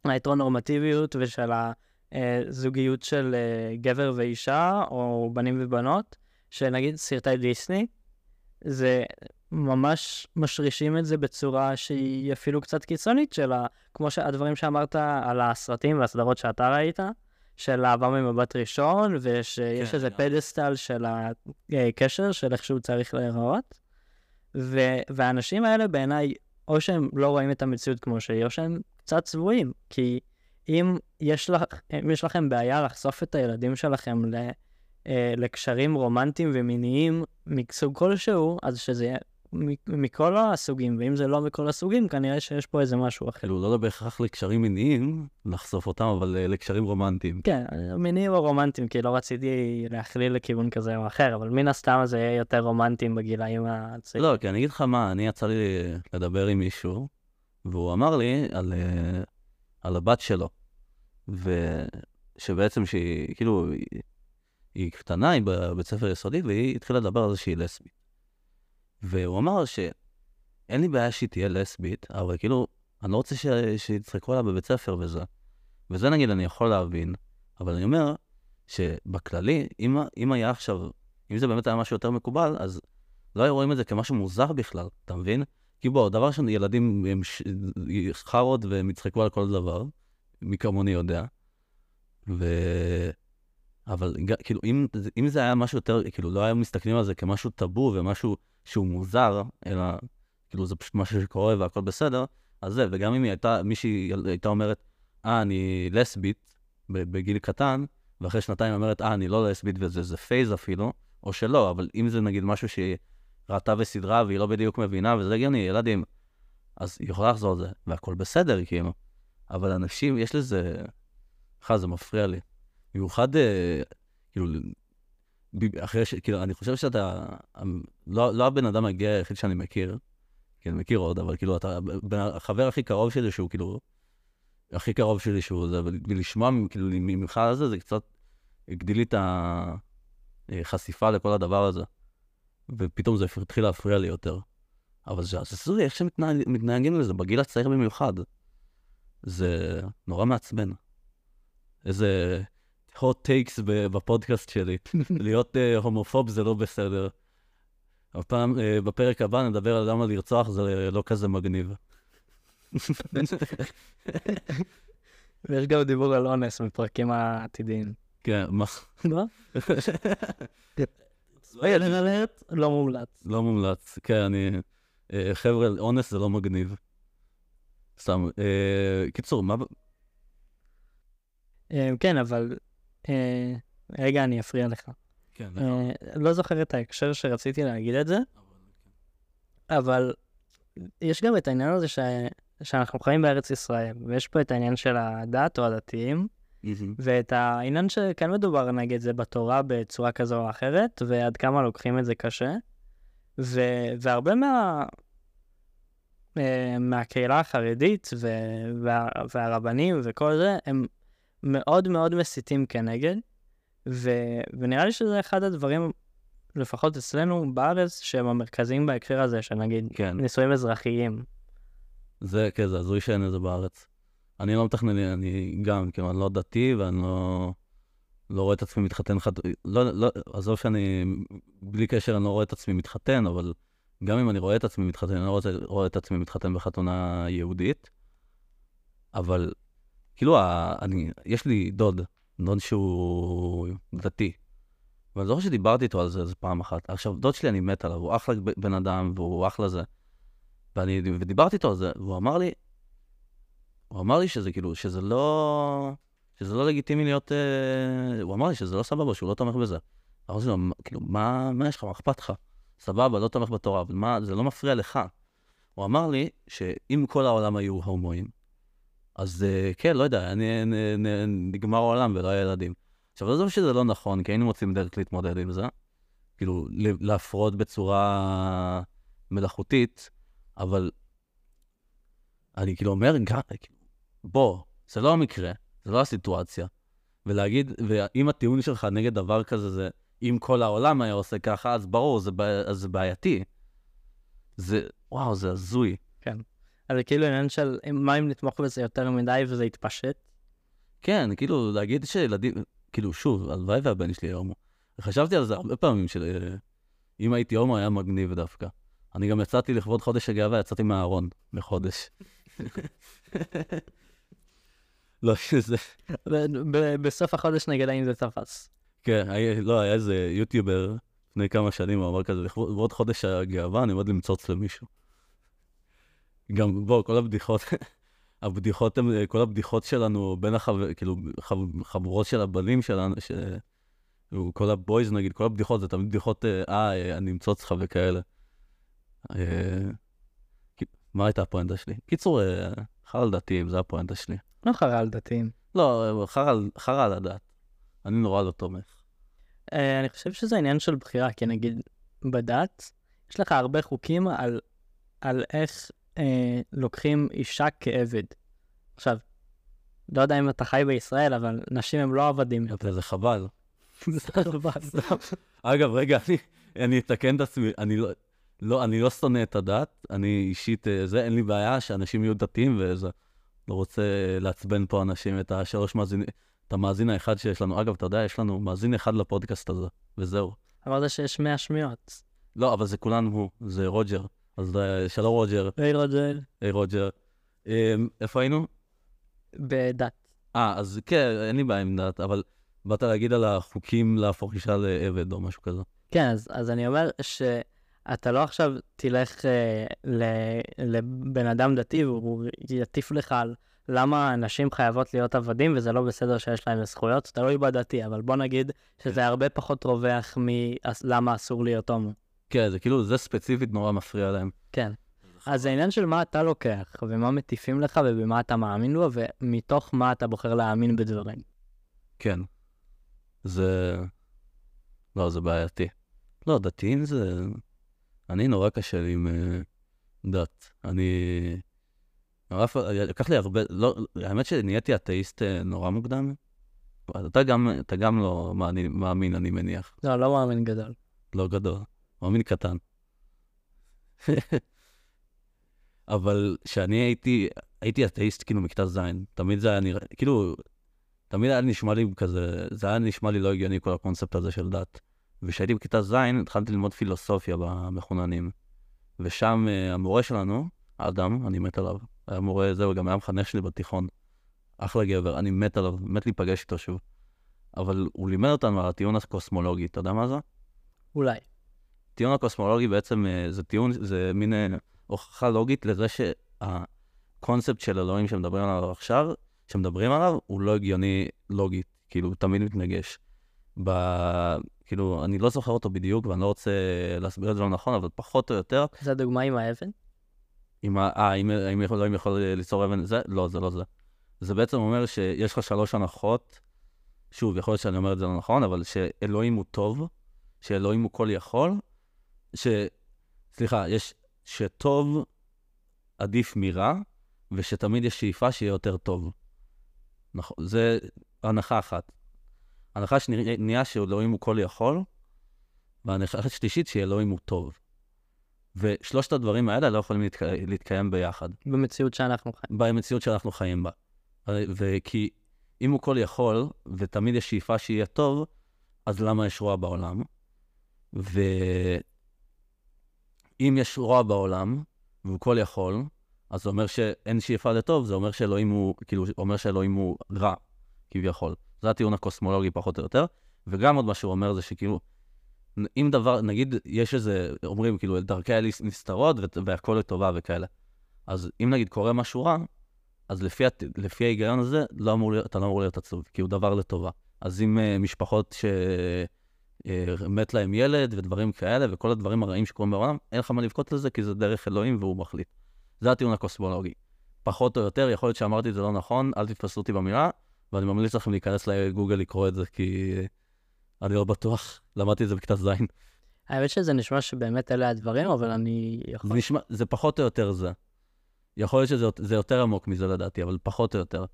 ההטרונורמטיביות ושל הזוגיות של אה, גבר ואישה, או בנים ובנות, שנגיד סרטי דיסני, זה ממש משרישים את זה בצורה שהיא אפילו קצת קיצונית של ה... כמו שהדברים שאמרת על הסרטים והסדרות שאתה ראית, של אהבה ממבט ראשון, ושיש כן, איזה גם. פדסטל של הקשר, של איך שהוא צריך להיראות. והאנשים האלה בעיניי, או שהם לא רואים את המציאות כמו שהיא, או שהם קצת צבועים. כי אם יש, לך, אם יש לכם בעיה לחשוף את הילדים שלכם ל, אה, לקשרים רומנטיים ומיניים מסוג כלשהו, אז שזה יהיה מכל הסוגים, ואם זה לא מכל הסוגים, כנראה שיש פה איזה משהו אחר. כאילו, לא בהכרח לקשרים מיניים, לחשוף אותם, אבל אה, לקשרים רומנטיים. כן, מיניים או רומנטיים, כי לא רציתי להכליל לכיוון כזה או אחר, אבל מן הסתם זה יהיה יותר רומנטיים בגילאים הצעירים. לא, כי אני אגיד לך מה, אני יצא לי לדבר עם מישהו, והוא אמר לי על, אה, על הבת שלו, ושבעצם שהיא, כאילו, היא קטנה, היא בבית ספר יסודי, והיא התחילה לדבר על זה שהיא לסבית. והוא אמר שאין לי בעיה שהיא תהיה לסבית, אבל כאילו, אני לא רוצה ש... שיצחקו עליה בבית ספר וזה. וזה נגיד אני יכול להבין, אבל אני אומר שבכללי, אם, אם היה עכשיו, אם זה באמת היה משהו יותר מקובל, אז לא היו רואים את זה כמשהו מוזר בכלל, אתה מבין? כי בוא, דבר ראשון, ילדים הם ש... חארות והם יצחקו על כל דבר, מי כמוני יודע. ו... אבל כאילו, אם, אם זה היה משהו יותר, כאילו, לא היו מסתכלים על זה כמשהו טאבו ומשהו שהוא מוזר, אלא כאילו זה פשוט משהו שקורה והכל בסדר, אז זה, וגם אם היא הייתה, מישהי הייתה אומרת, אה, אני לסבית בגיל קטן, ואחרי שנתיים אומרת, אה, אני לא לסבית וזה זה phase אפילו, או שלא, אבל אם זה נגיד משהו שהיא ראתה בסדרה והיא לא בדיוק מבינה, וזה הגיוני, ילדים, אז היא יכולה לחזור על זה, והכל בסדר, כאילו. אבל אנשים, יש לזה... בכלל, זה מפריע לי. במיוחד, אה, כאילו, אחרי ש... כאילו, אני חושב שאתה... לא, לא הבן אדם הגאה היחיד שאני מכיר, כי אני מכיר עוד, אבל כאילו, אתה בין החבר הכי קרוב שלי שהוא כאילו... הכי קרוב שלי שהוא זה, ול- ולשמוע כאילו ממך על זה, זה קצת הגדיל לי את החשיפה לכל הדבר הזה. ופתאום זה התחיל להפריע לי יותר. אבל זה עשוי, איך שמתנהגים לזה, בגיל הצעיר במיוחד. זה נורא מעצבן. איזה hot takes בפודקאסט שלי. להיות uh, הומופוב זה לא בסדר. הפעם, uh, בפרק הבא נדבר על למה לרצוח זה לא כזה מגניב. ויש גם דיבור על אונס בפרקים העתידיים. כן, מה? ספיילר אלרט, לא מומלץ. לא מומלץ. כן, אני... אה, חבר'ה, אונס זה לא מגניב. סתם. אה, קיצור, מה... אה, כן, אבל... אה, רגע, אני אפריע לך. כן, אה, לא זוכר את ההקשר שרציתי להגיד את זה, אבל יש גם את העניין הזה ש... שאנחנו חיים בארץ ישראל, ויש פה את העניין של הדת או הדתיים, ואת העניין שכן מדובר נגד זה בתורה בצורה כזו או אחרת, ועד כמה לוקחים את זה קשה. ו... והרבה מה... אה, מהקהילה החרדית ו... וה... והרבנים וכל זה, הם מאוד מאוד מסיתים כנגד, ו... ונראה לי שזה אחד הדברים, לפחות אצלנו בארץ, שהם המרכזיים בהקשר הזה, שנגיד כן. נישואים אזרחיים. זה, כן, זה הזוי שאין את זה בארץ. אני לא מתכנן, אני גם, כאילו, אני לא דתי ואני לא, לא רואה את עצמי מתחתן, חד... לא, לא, עזוב שאני, בלי קשר, אני לא רואה את עצמי מתחתן, אבל גם אם אני רואה את עצמי מתחתן, אני לא רוצה, רואה את עצמי מתחתן בחתונה יהודית. אבל, כאילו, אני, יש לי דוד, דוד שהוא דתי. ואני זוכר שדיברתי איתו על זה איזה פעם אחת. עכשיו, דוד שלי, אני מת עליו, הוא אחלה בן אדם, והוא אחלה זה. ואני, ודיברתי איתו על זה, והוא אמר לי, הוא אמר לי שזה כאילו, שזה לא, שזה לא לגיטימי להיות, אה, הוא אמר לי שזה לא סבבה, שהוא לא תומך בזה. אמרתי לו, "מה- כאילו, מה, מה יש לך, מה אכפת לך? סבבה, לא תומך בתורה, אבל מה, זה לא מפריע לך. הוא אמר לי שאם כל העולם היו הומואים, אז אה, כן, לא יודע, אני, נ, נגמר העולם ולא היה ילדים. עכשיו, עזוב שזה לא נכון, כי היינו מוצאים דרך להתמודד עם זה, כאילו, להפרות בצורה מלאכותית, אבל אני כאילו אומר, כאילו, בוא, זה לא המקרה, זה לא הסיטואציה. ולהגיד, ואם הטיעון שלך נגד דבר כזה זה, אם כל העולם היה עושה ככה, אז ברור, זה, בעי- אז זה בעייתי. זה, וואו, זה הזוי. אז זה כאילו עניין של מה אם נתמוך בזה יותר מדי וזה יתפשט? כן, כאילו, להגיד שילדים, כאילו, שוב, הלוואי והבן שלי יהיה הומו. חשבתי על זה הרבה פעמים, שאם הייתי הומו היה מגניב דווקא. אני גם יצאתי לכבוד חודש הגאווה, יצאתי מהארון לחודש. לא, שזה... בסוף החודש נגלה אם זה תפס. כן, לא, היה איזה יוטיובר לפני כמה שנים, הוא אמר כזה, לכבוד חודש הגאווה, אני עומד למצוץ למישהו. גם, בוא, כל הבדיחות, הבדיחות הם, כל הבדיחות שלנו בין החבר, כאילו, חב- חבורות של הבנים שלנו, ש... כל הבויז נגיד, כל הבדיחות זה תמיד בדיחות, אה, אה, אני אמצוץ לך וכאלה. אה, מה הייתה הפואנטה שלי? קיצור, אה, חרא על דתיים, זה הפואנטה שלי. לא חרא על דתיים. לא, חרא על- הדת. אני נורא לא תומך. אני חושב שזה עניין של בחירה, כי נגיד בדת, יש לך הרבה חוקים על, על איך אה, לוקחים אישה כעבד. עכשיו, לא יודע אם אתה חי בישראל, אבל נשים הם לא עבדים. זה חבל. סתם. אגב, רגע, אני, אני אתקן את עצמי, אני לא, לא, אני לא שונא את הדת, אני אישית, אה, זה, אין לי בעיה שאנשים יהיו דתיים וזה. לא רוצה לעצבן פה אנשים, את השלוש מאזינים, את המאזין האחד שיש לנו. אגב, אתה יודע, יש לנו מאזין אחד לפודקאסט הזה, וזהו. אמרת שיש 100 שמיעות. לא, אבל זה כולנו הוא, זה רוג'ר. אז אה, שלום רוג'ר, היי רוג'ל. היי רוג'ר. אה, איפה היינו? בדת. אה, אז כן, אין לי בעיה עם דת, אבל באת להגיד על החוקים להפוך אישה לעבד או משהו כזה. כן, אז, אז אני אומר שאתה לא עכשיו תלך אה, ל, לבן אדם דתי והוא יטיף לך על למה נשים חייבות להיות עבדים וזה לא בסדר שיש להם זכויות, תלוי בדתי, אבל בוא נגיד שזה הרבה פחות רווח מלמה אסור להיות הומו. כן, זה כאילו, זה ספציפית נורא מפריע להם. כן. אז זה עניין של מה אתה לוקח, ומה מטיפים לך, ובמה אתה מאמין בו, ומתוך מה אתה בוחר להאמין בדברים. כן. זה... לא, זה בעייתי. לא, דתיים זה... אני נורא קשה לי עם אה, דת. אני... נורא... פ- לקח לי הרבה... לא, האמת שנהייתי אתאיסט אה, נורא מוקדם. אתה גם, אתה גם לא מאמין, מאמין, אני מניח. לא, לא מאמין גדול. לא גדול, מאמין קטן. אבל כשאני הייתי, הייתי אתאיסט כאילו מכיתה ז', תמיד זה היה נראה, כאילו, תמיד היה נשמע לי כזה, זה היה נשמע לי לא הגיוני כל הקונספט הזה של דת. וכשהייתי בכיתה ז', התחלתי ללמוד פילוסופיה במחוננים. ושם אה, המורה שלנו, אדם, אני מת עליו, היה מורה, זהו, גם היה מחנך שלי בתיכון. אחלה גבר, אני מת עליו, מת להיפגש איתו שוב. אבל הוא לימד אותנו על הטיעון הקוסמולוגי, אתה יודע מה זה? אולי. טיעון הקוסמולוגי בעצם אה, זה טיעון, זה מין אה, הוכחה לוגית לזה שהקונספט של אלוהים שמדברים עליו עכשיו, שמדברים עליו, הוא לא הגיוני לוגית, כאילו, הוא תמיד מתנגש. ב... כאילו, אני לא זוכר אותו בדיוק, ואני לא רוצה להסביר את זה לא נכון, אבל פחות או יותר, זה הדוגמה עם האבן? אם ה... אה, אם, אלוהים יכול ליצור אבן, זה? לא, זה לא זה. זה בעצם אומר שיש לך שלוש הנחות, שוב, יכול להיות שאני אומר את זה לא נכון, אבל שאלוהים הוא טוב, שאלוהים הוא כל יכול, ש... סליחה, יש שטוב עדיף מרע, ושתמיד יש שאיפה שיהיה יותר טוב. נכון, זה הנחה אחת. הנחה שנייה שאלוהים הוא כל יכול, והנחה השלישית שאלוהים הוא טוב. ושלושת הדברים האלה לא יכולים להתק... להתקיים ביחד, במציאות שאנחנו חיים. במציאות שאנחנו חיים בה. וכי אם הוא כל יכול, ותמיד יש שאיפה שיהיה טוב, אז למה יש רוע בעולם? ואם יש רוע בעולם, והוא כל יכול, אז זה אומר שאין שאיפה לטוב, זה אומר שאלוהים הוא, כאילו, אומר שאלוהים הוא רע, כביכול. זה הטיעון הקוסמולוגי פחות או יותר. וגם עוד מה שהוא אומר זה שכאילו, אם דבר, נגיד, יש איזה, אומרים, כאילו, דרכי האל נסתרות והכל לטובה וכאלה. אז אם נגיד קורה משהו רע, אז לפי. לפי ההיגיון הזה, לא אמור אתה לא אמור להיות עצוב, כי הוא דבר לטובה. אז אם uh, משפחות ש... אה, מת להם ילד ודברים כאלה, וכל הדברים הרעים שקורים בעולם, אין לך מה לבכות לזה, כי זה דרך אלוהים והוא מחליט. זה הטיעון הקוסמולוגי. פחות או יותר, יכול להיות שאמרתי את זה לא נכון, אל תתפסו אותי במילה, ואני ממליץ לכם להיכנס לגוגל לקרוא את זה, כי אני לא בטוח, למדתי את זה בכיתה ז'. האמת שזה נשמע שבאמת אלה הדברים, אבל אני יכול... זה נשמע, זה פחות או יותר זה. יכול להיות שזה זה יותר עמוק מזה לדעתי, אבל פחות או יותר.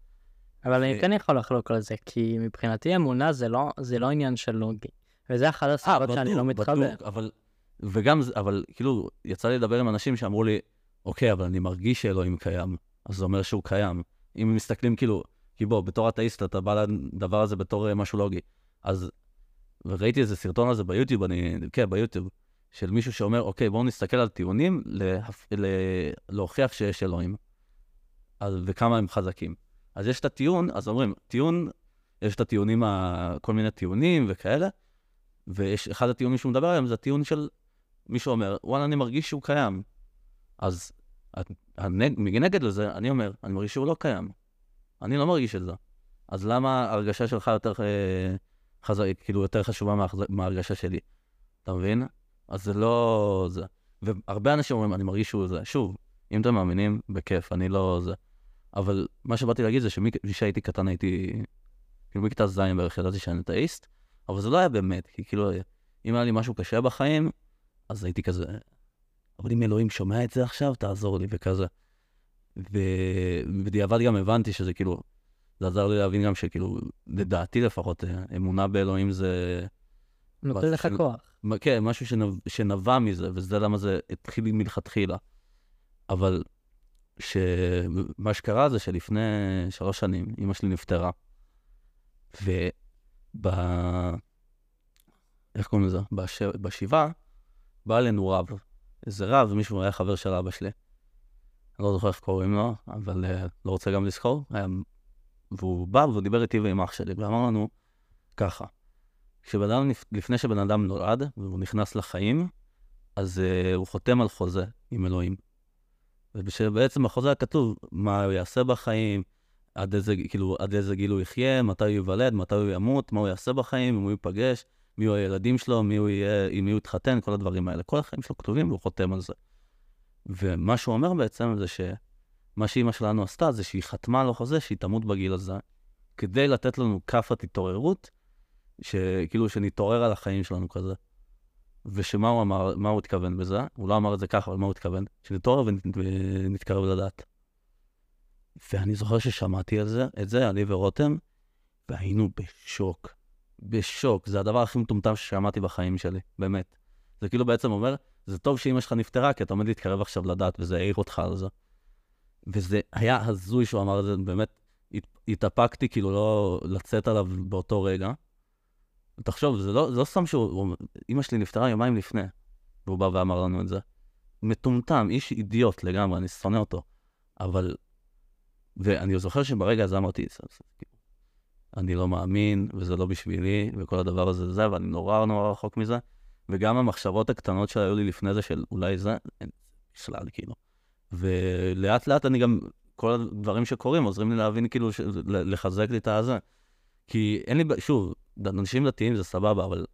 אבל אני אה, כן יכול לחלוק על זה, כי מבחינתי אמונה זה לא, זה לא עניין של לוגי. וזה אחת אה, הסיבות שאני לא מתחבר. בטוח, אבל, וגם, אבל כאילו, יצא לי לדבר עם אנשים שאמרו לי, אוקיי, אבל אני מרגיש שאלוהים קיים, אז זה אומר שהוא קיים. אם מסתכלים כאילו, כי בוא, בתור אתאיסט אתה בא לדבר הזה בתור אה, משהו לוגי. אז, וראיתי איזה סרטון על זה ביוטיוב, אני, כן, ביוטיוב, של מישהו שאומר, אוקיי, בואו נסתכל על טיעונים להפ... ל... להוכיח שיש אלוהים, אז, וכמה הם חזקים. אז יש את הטיעון, אז אומרים, טיעון, יש את הטיעונים, ה... כל מיני טיעונים וכאלה, ויש אחד הטיעונים שהוא מדבר עליהם, זה הטיעון של מישהו אומר, וואלה, אני מרגיש שהוא קיים. אז. מנגד לזה, אני אומר, אני מרגיש שהוא לא קיים. אני לא מרגיש את זה. אז למה ההרגשה שלך יותר, אה, חז... כאילו, יותר חשובה מה... מההרגשה שלי? אתה מבין? אז זה לא זה. והרבה אנשים אומרים, אני מרגיש שהוא זה. שוב, אם אתם מאמינים, בכיף, אני לא זה. אבל מה שבאתי להגיד זה שכשהייתי קטן הייתי, כאילו מכיתה ז' בערך ידעתי שאני אתאיסט, אבל זה לא היה באמת, כי כאילו, אם היה לי משהו קשה בחיים, אז הייתי כזה, אבל אם אלוהים שומע את זה עכשיו, תעזור לי וכזה. ובדיעבד גם הבנתי שזה כאילו, זה עזר לי להבין גם שכאילו, לדעתי לפחות, אמונה באלוהים זה... נותן לך של- כוח. כן, משהו שנב, שנבע מזה, וזה למה זה התחיל מלכתחילה. אבל שמה שקרה זה שלפני שלוש שנים, אימא שלי נפטרה. וב... איך קוראים לזה? בש... בשבעה, בא אלינו רב. איזה רב, מישהו היה חבר של אבא שלי. אני לא זוכר איך קוראים לו, אבל uh, לא רוצה גם לזכור. היה... והוא בא והוא דיבר איתי ועם אח שלי, ואמר לנו ככה, כשבן לפני שבן אדם נולד, והוא נכנס לחיים, אז uh, הוא חותם על חוזה עם אלוהים. ובעצם בחוזה כתוב מה הוא יעשה בחיים, עד איזה, כאילו, עד איזה גיל הוא יחיה, מתי הוא ייוולד, מתי הוא ימות, מה הוא יעשה בחיים, אם הוא ייפגש, מי הוא הילדים שלו, מי הוא יהיה, עם מי הוא יתחתן, כל הדברים האלה. כל החיים שלו כתובים והוא חותם על זה. ומה שהוא אומר בעצם זה שמה שאימא שלנו עשתה זה שהיא חתמה על החוזה שהיא תמות בגיל הזה, כדי לתת לנו כאפת התעוררות, שכאילו שנתעורר על החיים שלנו כזה. ושמה הוא אמר, מה הוא התכוון בזה? הוא לא אמר את זה ככה, אבל מה הוא התכוון? שנתעורר ונת, ונתקרב לדעת. ואני זוכר ששמעתי על זה, את זה, אני ורותם, והיינו בשוק. בשוק. זה הדבר הכי מטומטם ששמעתי בחיים שלי, באמת. זה כאילו בעצם אומר, זה טוב שאימא שלך נפטרה, כי אתה עומד להתקרב עכשיו לדעת, וזה העיר אותך על זה. וזה היה הזוי שהוא אמר את זה, באמת, הת- התאפקתי כאילו לא לצאת עליו באותו רגע. תחשוב, זה לא, זה לא סתם שהוא, הוא- אימא שלי נפטרה יומיים לפני, והוא בא ואמר לנו את זה. מטומטם, איש אידיוט לגמרי, אני שונא אותו. אבל, ואני זוכר שברגע הזה אמרתי, "זה- זה- כאילו, אני לא מאמין, וזה לא בשבילי, וכל הדבר הזה זה, ואני נורא נורא רחוק מזה. וגם המחשבות הקטנות שהיו לי לפני זה, של אולי זה, אין בכלל, כאילו. ולאט לאט אני גם, כל הדברים שקורים עוזרים לי להבין, כאילו, ש- לחזק לי את הזה. כי אין לי, שוב, אנשים דתיים זה סבבה, אבל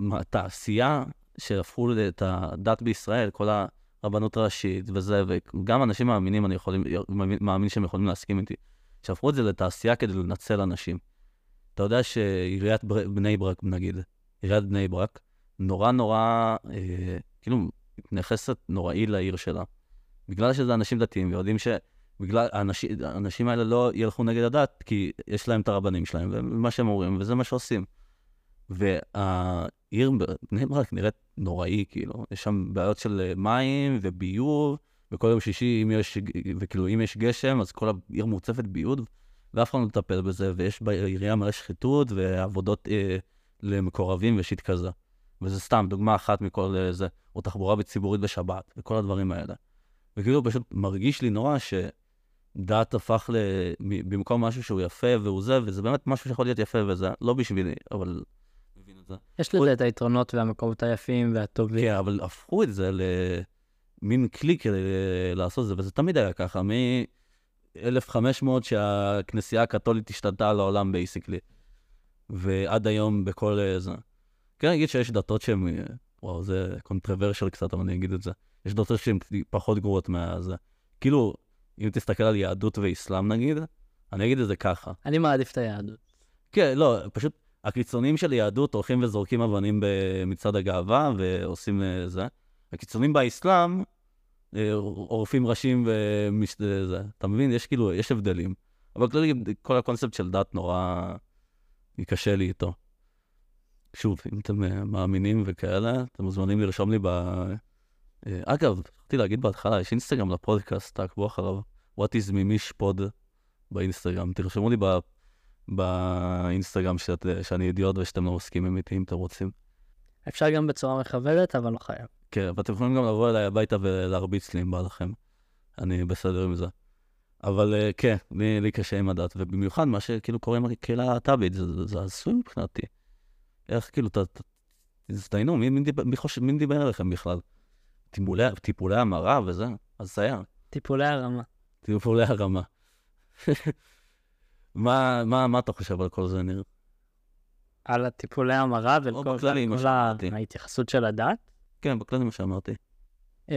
התעשייה שהפכו את הדת בישראל, כל הרבנות הראשית וזה, וגם אנשים מאמינים, אני יכולים, מאמין שהם יכולים להסכים איתי, שהפכו את זה לתעשייה כדי לנצל אנשים. אתה יודע שעיריית בר- בני ברק, נגיד, עיריית בני ברק, נורא נורא, אה, כאילו, מתייחסת נוראי לעיר שלה. בגלל שזה אנשים דתיים, ויודעים שבגלל, האנשים, האלה לא ילכו נגד הדת, כי יש להם את הרבנים שלהם, ומה שהם אומרים, וזה מה שעושים. והעיר בני ברק נראית נוראי, כאילו, יש שם בעיות של אה, מים וביוב, וכל יום שישי, אם יש, וכאילו, אם יש גשם, אז כל העיר מוצפת ביוב, ואף אחד לא מטפל בזה, ויש בעירייה מלא שחיתות ועבודות אה, למקורבים ושיט כזה. וזה סתם דוגמה אחת מכל אה, זה, או תחבורה ציבורית בשבת, וכל הדברים האלה. וכאילו פשוט מרגיש לי נורא שדת הפך ל... במקום משהו שהוא יפה והוא זה, וזה באמת משהו שיכול להיות יפה וזה, לא בשבילי, אבל... זה. יש לזה את היתרונות והמקומות היפים והטובים. כן, אבל הפכו את זה למין כלי כדי לעשות את זה, וזה תמיד היה ככה, מ-1500 שהכנסייה הקתולית השתלטה על העולם basically, ועד היום בכל אה, זה. כן, נגיד שיש דתות שהן, אה, וואו, זה controversial קצת, אבל אני אגיד את זה. יש דתות שהן פחות גרועות מהזה. כאילו, אם תסתכל על יהדות ואסלאם נגיד, אני אגיד את זה ככה. אני מעדיף את היהדות. כן, לא, פשוט הקיצונים של יהדות הולכים וזורקים אבנים במצעד הגאווה ועושים אה, זה. הקיצונים באסלאם אה, עורפים ראשים ומש... זה. אתה מבין? יש כאילו, יש הבדלים. אבל כללי, כל הקונספט של דת נורא קשה לי איתו. שוב, אם אתם אה, מאמינים וכאלה, אתם מוזמנים לרשום לי ב... אה, אגב, רציתי להגיד בהתחלה, יש אינסטגרם לפודקאסט, תעקבו אחריו. What is מימיש פוד באינסטגרם. תרשמו לי ב... באינסטגרם שאת, שאני אידיוט ושאתם לא מסכימים איתי אם אתם רוצים. אפשר גם בצורה מכוונת, אבל לא חייב. כן, ואתם יכולים גם לבוא אליי הביתה ולהרביץ לי אם בא לכם. אני בסדר עם זה. אבל אה, כן, לי, לי קשה עם הדת, ובמיוחד מה שכאילו קורה עם הקהילה הלהט"בית, זה, זה, זה הזוי מבחינתי. איך כאילו, תזדיינו, מי, מי, מי, חושב, מי דיבר עליכם בכלל? טיפולי, טיפולי המרה וזה, הזיה. טיפולי הרמה. טיפולי הרמה. מה, מה, מה אתה חושב על כל זה, ניר? על הטיפולי המרה בכללי, מה כל. ההתייחסות של הדת. כן, בכלל זה מה שאמרתי. Um,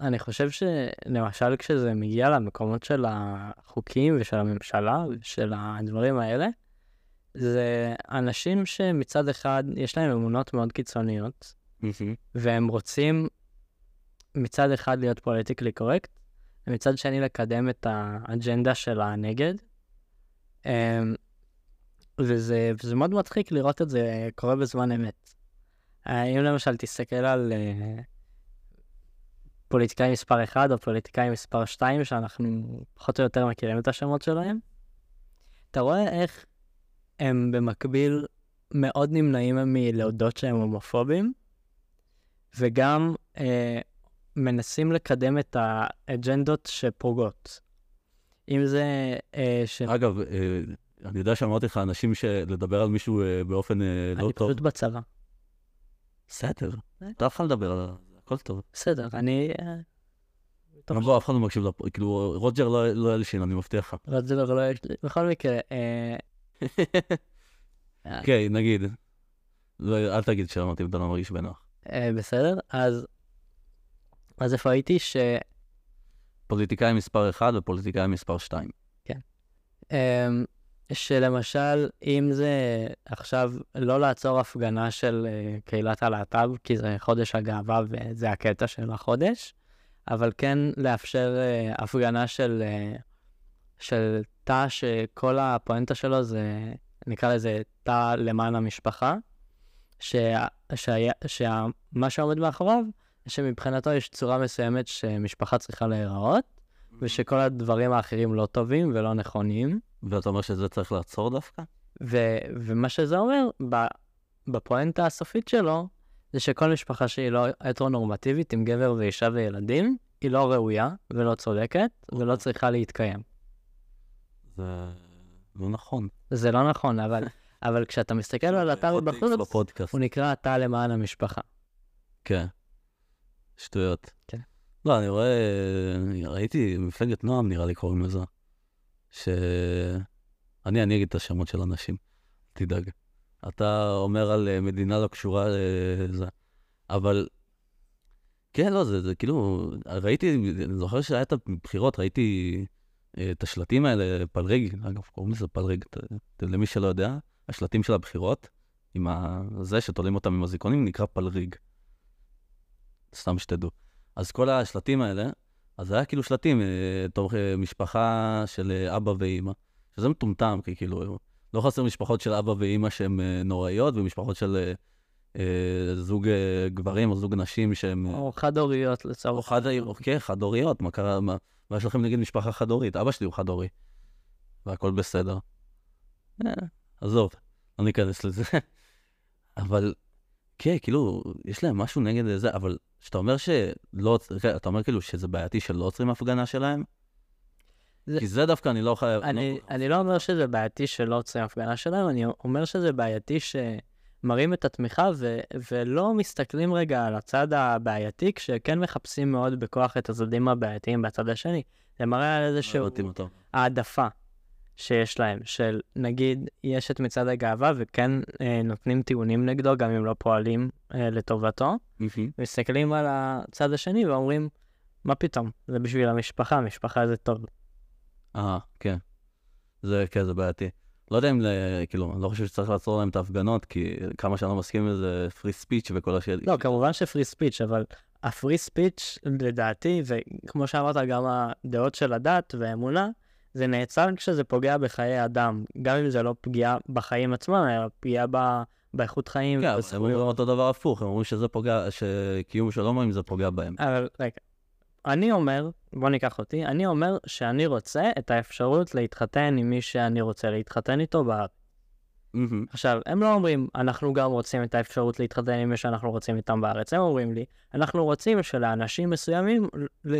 אני חושב שלמשל כשזה מגיע למקומות של החוקים ושל הממשלה ושל הדברים האלה, זה אנשים שמצד אחד יש להם אמונות מאוד קיצוניות, והם רוצים מצד אחד להיות politically correct, ומצד שני לקדם את האג'נדה של הנגד. אמ, וזה, וזה מאוד מצחיק לראות את זה קורה בזמן אמת. אה, אם למשל תסתכל על אה, פוליטיקאי מספר 1 או פוליטיקאי מספר 2, שאנחנו פחות או יותר מכירים את השמות שלהם, אתה רואה איך הם במקביל מאוד נמנעים מלהודות שהם הומופובים, וגם אה, מנסים לקדם את האג'נדות שפוגעות. אם זה אה, ש... אגב, אה, אני יודע שאמרתי לך, אנשים שלדבר על מישהו אה, באופן אה, לא אני טוב, פשוט בצבא. בסדר, אתה יכול לדבר על זה, הכל טוב. בסדר, אני... אה, גם בוא, אף אחד לא מקשיב, לפ- כאילו, רוג'ר לא לא ילשין, אני מבטיח לך. זה לא, לא יש לי. בכל מקרה, אה, אה, כן, נגיד. לא, אל תגיד שאמרתי אתה לא מרגיש בנוח. אה, בסדר, אז... אז איפה הייתי? ש... פוליטיקאי מספר 1 ופוליטיקאי מספר 2. אמ, שלמשל, אם זה עכשיו לא לעצור הפגנה של אה, קהילת הלהט"ב, כי זה חודש הגאווה וזה הקטע של החודש, אבל כן לאפשר אה, הפגנה של, אה, של תא שכל הפואנטה שלו זה, נקרא לזה תא למען המשפחה, שה, שהיה, שה, מה שעומד מאחוריו, שמבחינתו יש צורה מסוימת שמשפחה צריכה להיראות, ושכל הדברים האחרים לא טובים ולא נכונים. ואתה אומר שזה צריך לעצור דווקא? ו- ומה שזה אומר, ב- בפואנטה הסופית שלו, זה שכל משפחה שהיא לא הטרונורמטיבית עם גבר ואישה וילדים, היא לא ראויה ולא צודקת ולא צריכה להתקיים. זה לא נכון. זה לא נכון, אבל, אבל כשאתה מסתכל על אתר בחוץ, בפודקאסט. הוא נקרא תא למען המשפחה. כן. שטויות. כן. לא, אני רואה, ראיתי מפלגת נועם, נראה לי קוראים לזה. ש... אני, אני אגיד את השמות של אנשים, תדאג. אתה אומר על אה, מדינה לא קשורה לזה, אבל... כן, לא, זה, זה כאילו, ראיתי, אני זוכר שהיה את הבחירות, ראיתי אה, את השלטים האלה, פלריג, אגב, קוראים לזה ת- למי שלא יודע, השלטים של הבחירות, עם ה... זה שתולים אותם עם הזיכרונים, נקרא פלריג. סתם שתדעו. אז כל השלטים האלה, אז זה היה כאילו שלטים, אה, תומך אה, משפחה של אה, אבא ואימא, שזה מטומטם, כי כאילו, לא חסר משפחות של אבא ואימא שהן אה, נוראיות, ומשפחות של אה, זוג גברים או זוג נשים. אה, או חד-הוריות או לצורך... חד כן, חד-הוריות, מה קרה, מה, מה יש לכם נגד משפחה חד-הורית? אבא שלי הוא חד-הורי, והכל בסדר. אה, עזוב, לא ניכנס לזה. אבל, כן, כאילו, יש להם משהו נגד זה, אבל כשאתה אומר שלא, כן, אתה אומר כאילו שזה בעייתי שלא עוצרים הפגנה שלהם? זה- כי זה דווקא אני לא חייב... אני, לא- אני לא אומר שזה בעייתי שלא עוצרים הפגנה שלהם, אני אומר שזה בעייתי שמראים את התמיכה ו, ולא מסתכלים רגע על הצד הבעייתי, כשכן מחפשים מאוד בכוח את הצדדים הבעייתיים בצד השני. זה מראה על לא איזשהו אותו. העדפה שיש להם, של נגיד יש את מצעד הגאווה וכן אה, נותנים טיעונים נגדו, גם אם לא פועלים אה, לטובתו, מסתכלים על הצד השני ואומרים, מה פתאום, זה בשביל המשפחה, משפחה זה טוב. אה, כן. זה, כן, זה בעייתי. לא יודע אם, ל- כאילו, אני לא חושב שצריך לעצור להם את ההפגנות, כי כמה שאני לא מסכים לזה, פרי ספיץ' וכל השאלה. לא, כמובן שפרי ספיץ', אבל הפרי ספיץ', לדעתי, וכמו שאמרת, גם הדעות של הדת והאמונה, זה נעצר כשזה פוגע בחיי אדם, גם אם זה לא פגיעה בחיים עצמם, אלא פגיעה ב... באיכות חיים. כן, אבל הם. אומרים אותו דבר הפוך, הם אומרים שזה פוגע, שקיום של הומואים זה פוגע בהם. אבל רגע, אני אומר, בוא ניקח אותי, אני אומר שאני רוצה את האפשרות להתחתן עם מי שאני רוצה להתחתן איתו בארץ. מהמם. עכשיו, הם לא אומרים, אנחנו גם רוצים את האפשרות להתחתן עם מי שאנחנו רוצים איתם בארץ. הם אומרים לי, אנחנו רוצים שלאנשים מסוימים,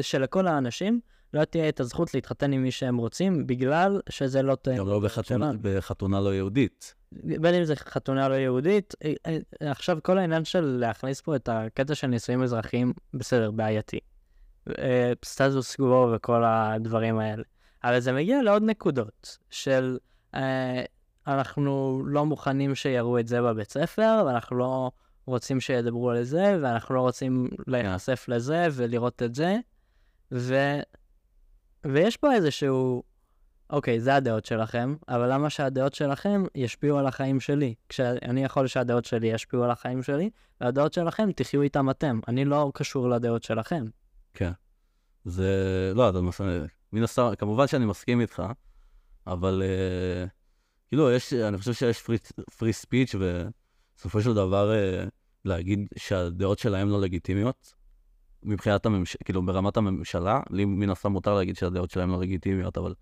שלכל האנשים, לא תהיה את הזכות להתחתן עם מי שהם רוצים, בגלל שזה לא תואם. גם לא בחתונה-. בחתונה לא יהודית. בין אם זה חתונה לא יהודית, אה, אה, עכשיו כל העניין של להכניס פה את הקטע של נישואים אזרחיים, בסדר, בעייתי. אה, סטטוס קוו וכל הדברים האלה. אבל זה מגיע לעוד נקודות של אנחנו לא מוכנים שיראו את זה בבית ספר, ואנחנו לא רוצים שידברו על זה, ואנחנו לא רוצים להיחשף לזה ולראות את זה, ו... ויש פה איזשהו, אוקיי, זה הדעות שלכם, אבל למה שהדעות שלכם ישפיעו על החיים שלי? כשאני יכול שהדעות שלי ישפיעו על החיים שלי, והדעות שלכם, תחיו איתם אתם. אני לא קשור לדעות שלכם. כן. זה, לא, אתה מס... מן הסתם, כמובן שאני מסכים איתך, אבל אה, כאילו, יש, אני חושב שיש פרי ספיץ' ובסופו של דבר אה, להגיד שהדעות שלהם לא לגיטימיות, מבחינת הממש... כאילו, ברמת הממשלה, לי מן הסתם מותר להגיד שהדעות שלהם לא לגיטימיות, אבל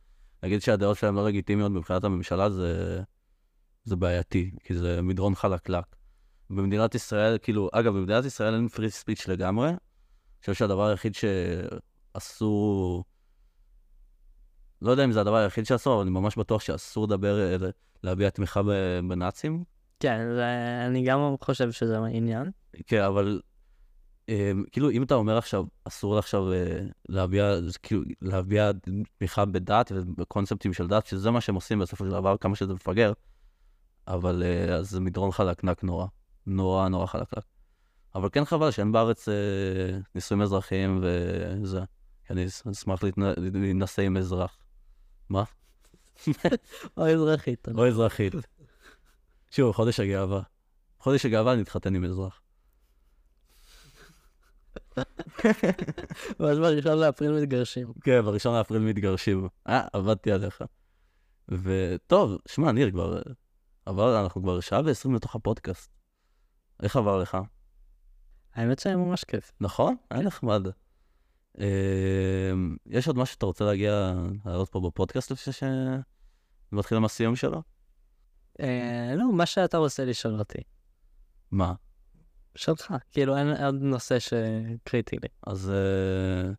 להגיד שהדעות שלהם לא לגיטימיות מבחינת הממשלה זה, זה בעייתי, כי זה מדרון חלקלק. במדינת ישראל, כאילו, אגב, במדינת ישראל אין פרי ספיץ' לגמרי, אני חושב שהדבר היחיד שאסור, לא יודע אם זה הדבר היחיד שאסור, אבל אני ממש בטוח שאסור לדבר, להביע תמיכה בנאצים. כן, אני גם חושב שזה עניין. כן, אבל כאילו, אם אתה אומר עכשיו, אסור עכשיו אה, להביע, כאילו, להביע תמיכה בדת ובקונספטים של דת, שזה מה שהם עושים בסופו של דבר, כמה שזה מפגר, אבל אה, אז זה מדרון חלקלק נורא, נורא נורא חלקלק. אבל כן חבל שאין בארץ אה, נישואים אזרחיים וזה. אני אשמח להינשא עם אזרח. מה? או אזרחית. או אזרחית. שוב, חודש הגאווה. חודש הגאווה אני אתחתן עם אזרח. ואז בראשון לאפריל מתגרשים. כן, בראשון לאפריל מתגרשים. אה, עבדתי עליך. וטוב, שמע, ניר, כבר עבר, אנחנו כבר שעה ועשרים לתוך הפודקאסט. איך עבר לך? האמת שהיה ממש כיף. נכון? היה נחמד. אה, יש עוד משהו שאתה רוצה להגיע, לעלות פה בפודקאסט לפני שמתחיל עם הסיום שלו? אה, לא, מה שאתה רוצה לשאול אותי. מה? שלך. כאילו, אין עוד נושא שקריטי לי. אז, אה,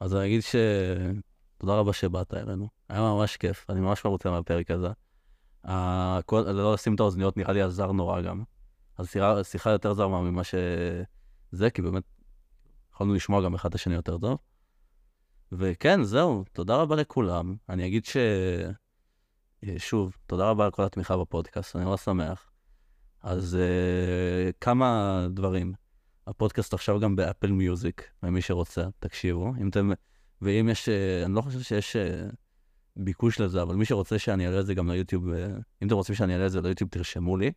אז אני אגיד שתודה רבה שבאת אלינו. היה ממש כיף, אני ממש מרוצה מהפרק הזה. הכל, לא לשים את האוזניות נראה לי עזר נורא גם. אז שיחה, שיחה יותר זרמה ממה שזה, כי באמת יכולנו לשמוע גם אחד את השני יותר טוב. וכן, זהו, תודה רבה לכולם. אני אגיד ש... אה, שוב, תודה רבה על כל התמיכה בפודקאסט, אני ממש שמח. אז uh, כמה דברים. הפודקאסט עכשיו גם באפל מיוזיק, למי שרוצה, תקשיבו. אם אתם, ואם יש, uh, אני לא חושב שיש uh, ביקוש לזה, אבל מי שרוצה שאני אעלה את זה גם ליוטיוב, uh, אם אתם רוצים שאני אעלה את זה ליוטיוב, תרשמו לי,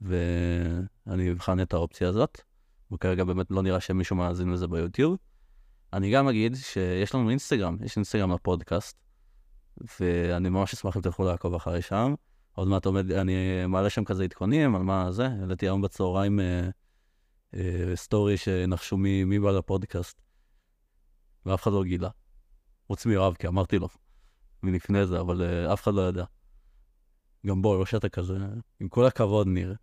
ואני אבחן את האופציה הזאת. וכרגע באמת לא נראה שמישהו מאזין לזה ביוטיוב. אני גם אגיד שיש לנו אינסטגרם, יש אינסטגרם לפודקאסט, ואני ממש אשמח אם תלכו לעקוב אחרי שם. עוד מעט עומד, אני מעלה שם כזה עדכונים על מה זה, העליתי היום בצהריים אה, אה, סטורי שנחשו מי, מי בא לפודקאסט, ואף אחד לא גילה. חוץ מיואב, כי אמרתי לו מלפני זה, אבל אה, אף אחד לא ידע. גם בוא, לא שאתה כזה, עם כל הכבוד, ניר.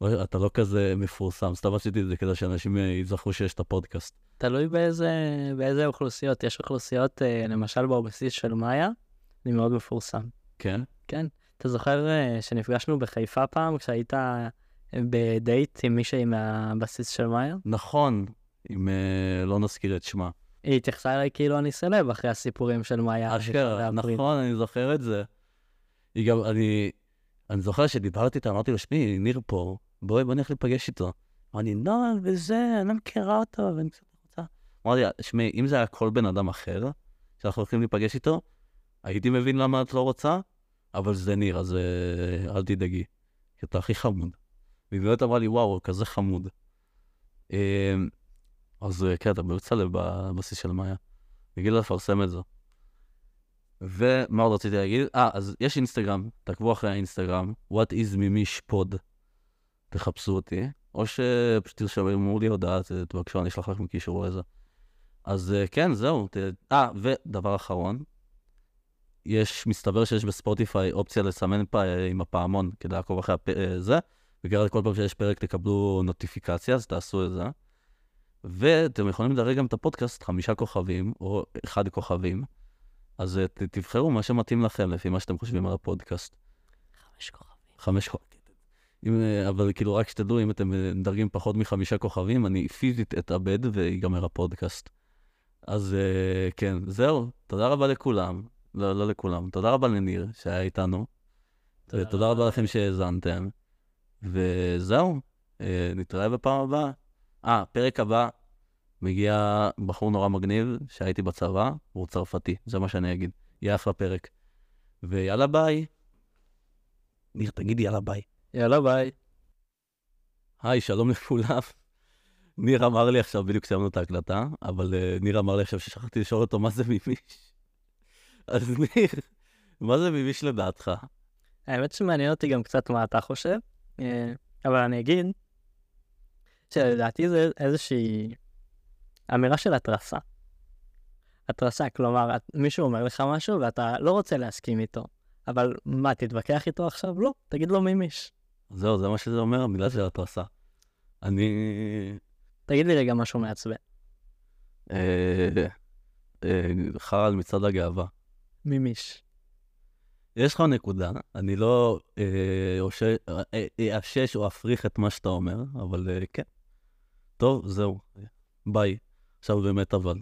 לא, אתה לא כזה מפורסם, סתם עשיתי את זה כדי שאנשים אה, יזכרו שיש את הפודקאסט. תלוי באיזה, באיזה אוכלוסיות. יש אוכלוסיות, אה, למשל בבסיס של מאיה, אני מאוד מפורסם. כן? כן. אתה זוכר אה, שנפגשנו בחיפה פעם, כשהיית אה, בדייט עם מישהי מהבסיס של מאיה? נכון, אם אה, לא נזכיר את שמה. היא התייחסה אליי כאילו אני סלב אחרי הסיפורים של מאיה. אשכרה, נכון, אני זוכר את זה. היא גם, אני, אני זוכר שדיברתי איתה, אמרתי לו, שמי, ניר פה, בואי, בוא נלך להיפגש איתו. אמר לי, לא, וזה, אני לא מכירה אותו, ואני קצת רוצה. אמרתי לה, שמי, אם זה היה כל בן אדם אחר, שאנחנו הולכים להיפגש איתו, הייתי מבין למה את לא רוצה, אבל זה ניר, אז אה, אל תדאגי, כי אתה הכי חמוד. והיא באמת אמרה לי, וואו, כזה חמוד. אה, אז אה, כן, אתה סלב בבסיס של מאיה. נגיד לה לפרסם את זה. ומה עוד רציתי להגיד? אה, אז יש אינסטגרם, תעקבו אחרי האינסטגרם, what is מימיש פוד. תחפשו אותי, או שפשוט תרשמו לי הודעה, תבקשו, אני אשלח לכם קישור לזה. אז אה, כן, זהו. אה, ודבר אחרון, יש, מסתבר שיש בספוטיפיי אופציה לסמן פה עם הפעמון כדי לעקוב אחרי הפ... אה, זה, וכרגע כל פעם שיש פרק תקבלו נוטיפיקציה, אז תעשו את זה. ואתם יכולים לדרג גם את הפודקאסט חמישה כוכבים, או אחד כוכבים. אז ת, תבחרו מה שמתאים לכם, לפי מה שאתם חושבים על הפודקאסט. חמש כוכבים. חמש כוכבים. אם, אבל כאילו, רק שתדעו, אם אתם מדרגים פחות מחמישה כוכבים, אני פיזית אתאבד ויגמר הפודקאסט. אז כן, זהו, תודה רבה לכולם. לא, לא לכולם. תודה רבה לניר שהיה איתנו. תודה, תודה רבה לכם שהאזנתם. וזהו, נתראה בפעם הבאה. אה, פרק הבא מגיע בחור נורא מגניב שהייתי בצבא, הוא צרפתי, זה מה שאני אגיד. יהיה אחלה פרק. ויאללה ביי. ניר, תגיד יאללה ביי. יאללה ביי. היי, שלום לכולם. ניר אמר לי עכשיו, בדיוק סיימנו את ההקלטה, אבל uh, ניר אמר לי עכשיו ששכחתי לשאול אותו מה זה מימיש. אז ניר, מה זה מימיש לדעתך? האמת שמעניין אותי גם קצת מה אתה חושב, אה, אבל אני אגיד שלדעתי זה איזושהי אמירה של התרסה. התרסה, כלומר, מישהו אומר לך משהו ואתה לא רוצה להסכים איתו, אבל מה, תתווכח איתו עכשיו? לא, תגיד לו מימיש. זהו, זה מה שזה אומר, המילה של התרסה. אני... תגיד לי רגע משהו מעצבן. אה, אה, חרא על מצעד הגאווה. מימיש. יש לך נקודה, אני לא אאשש או אפריך את מה שאתה אומר, אבל כן. טוב, זהו. ביי. עכשיו באמת אבל.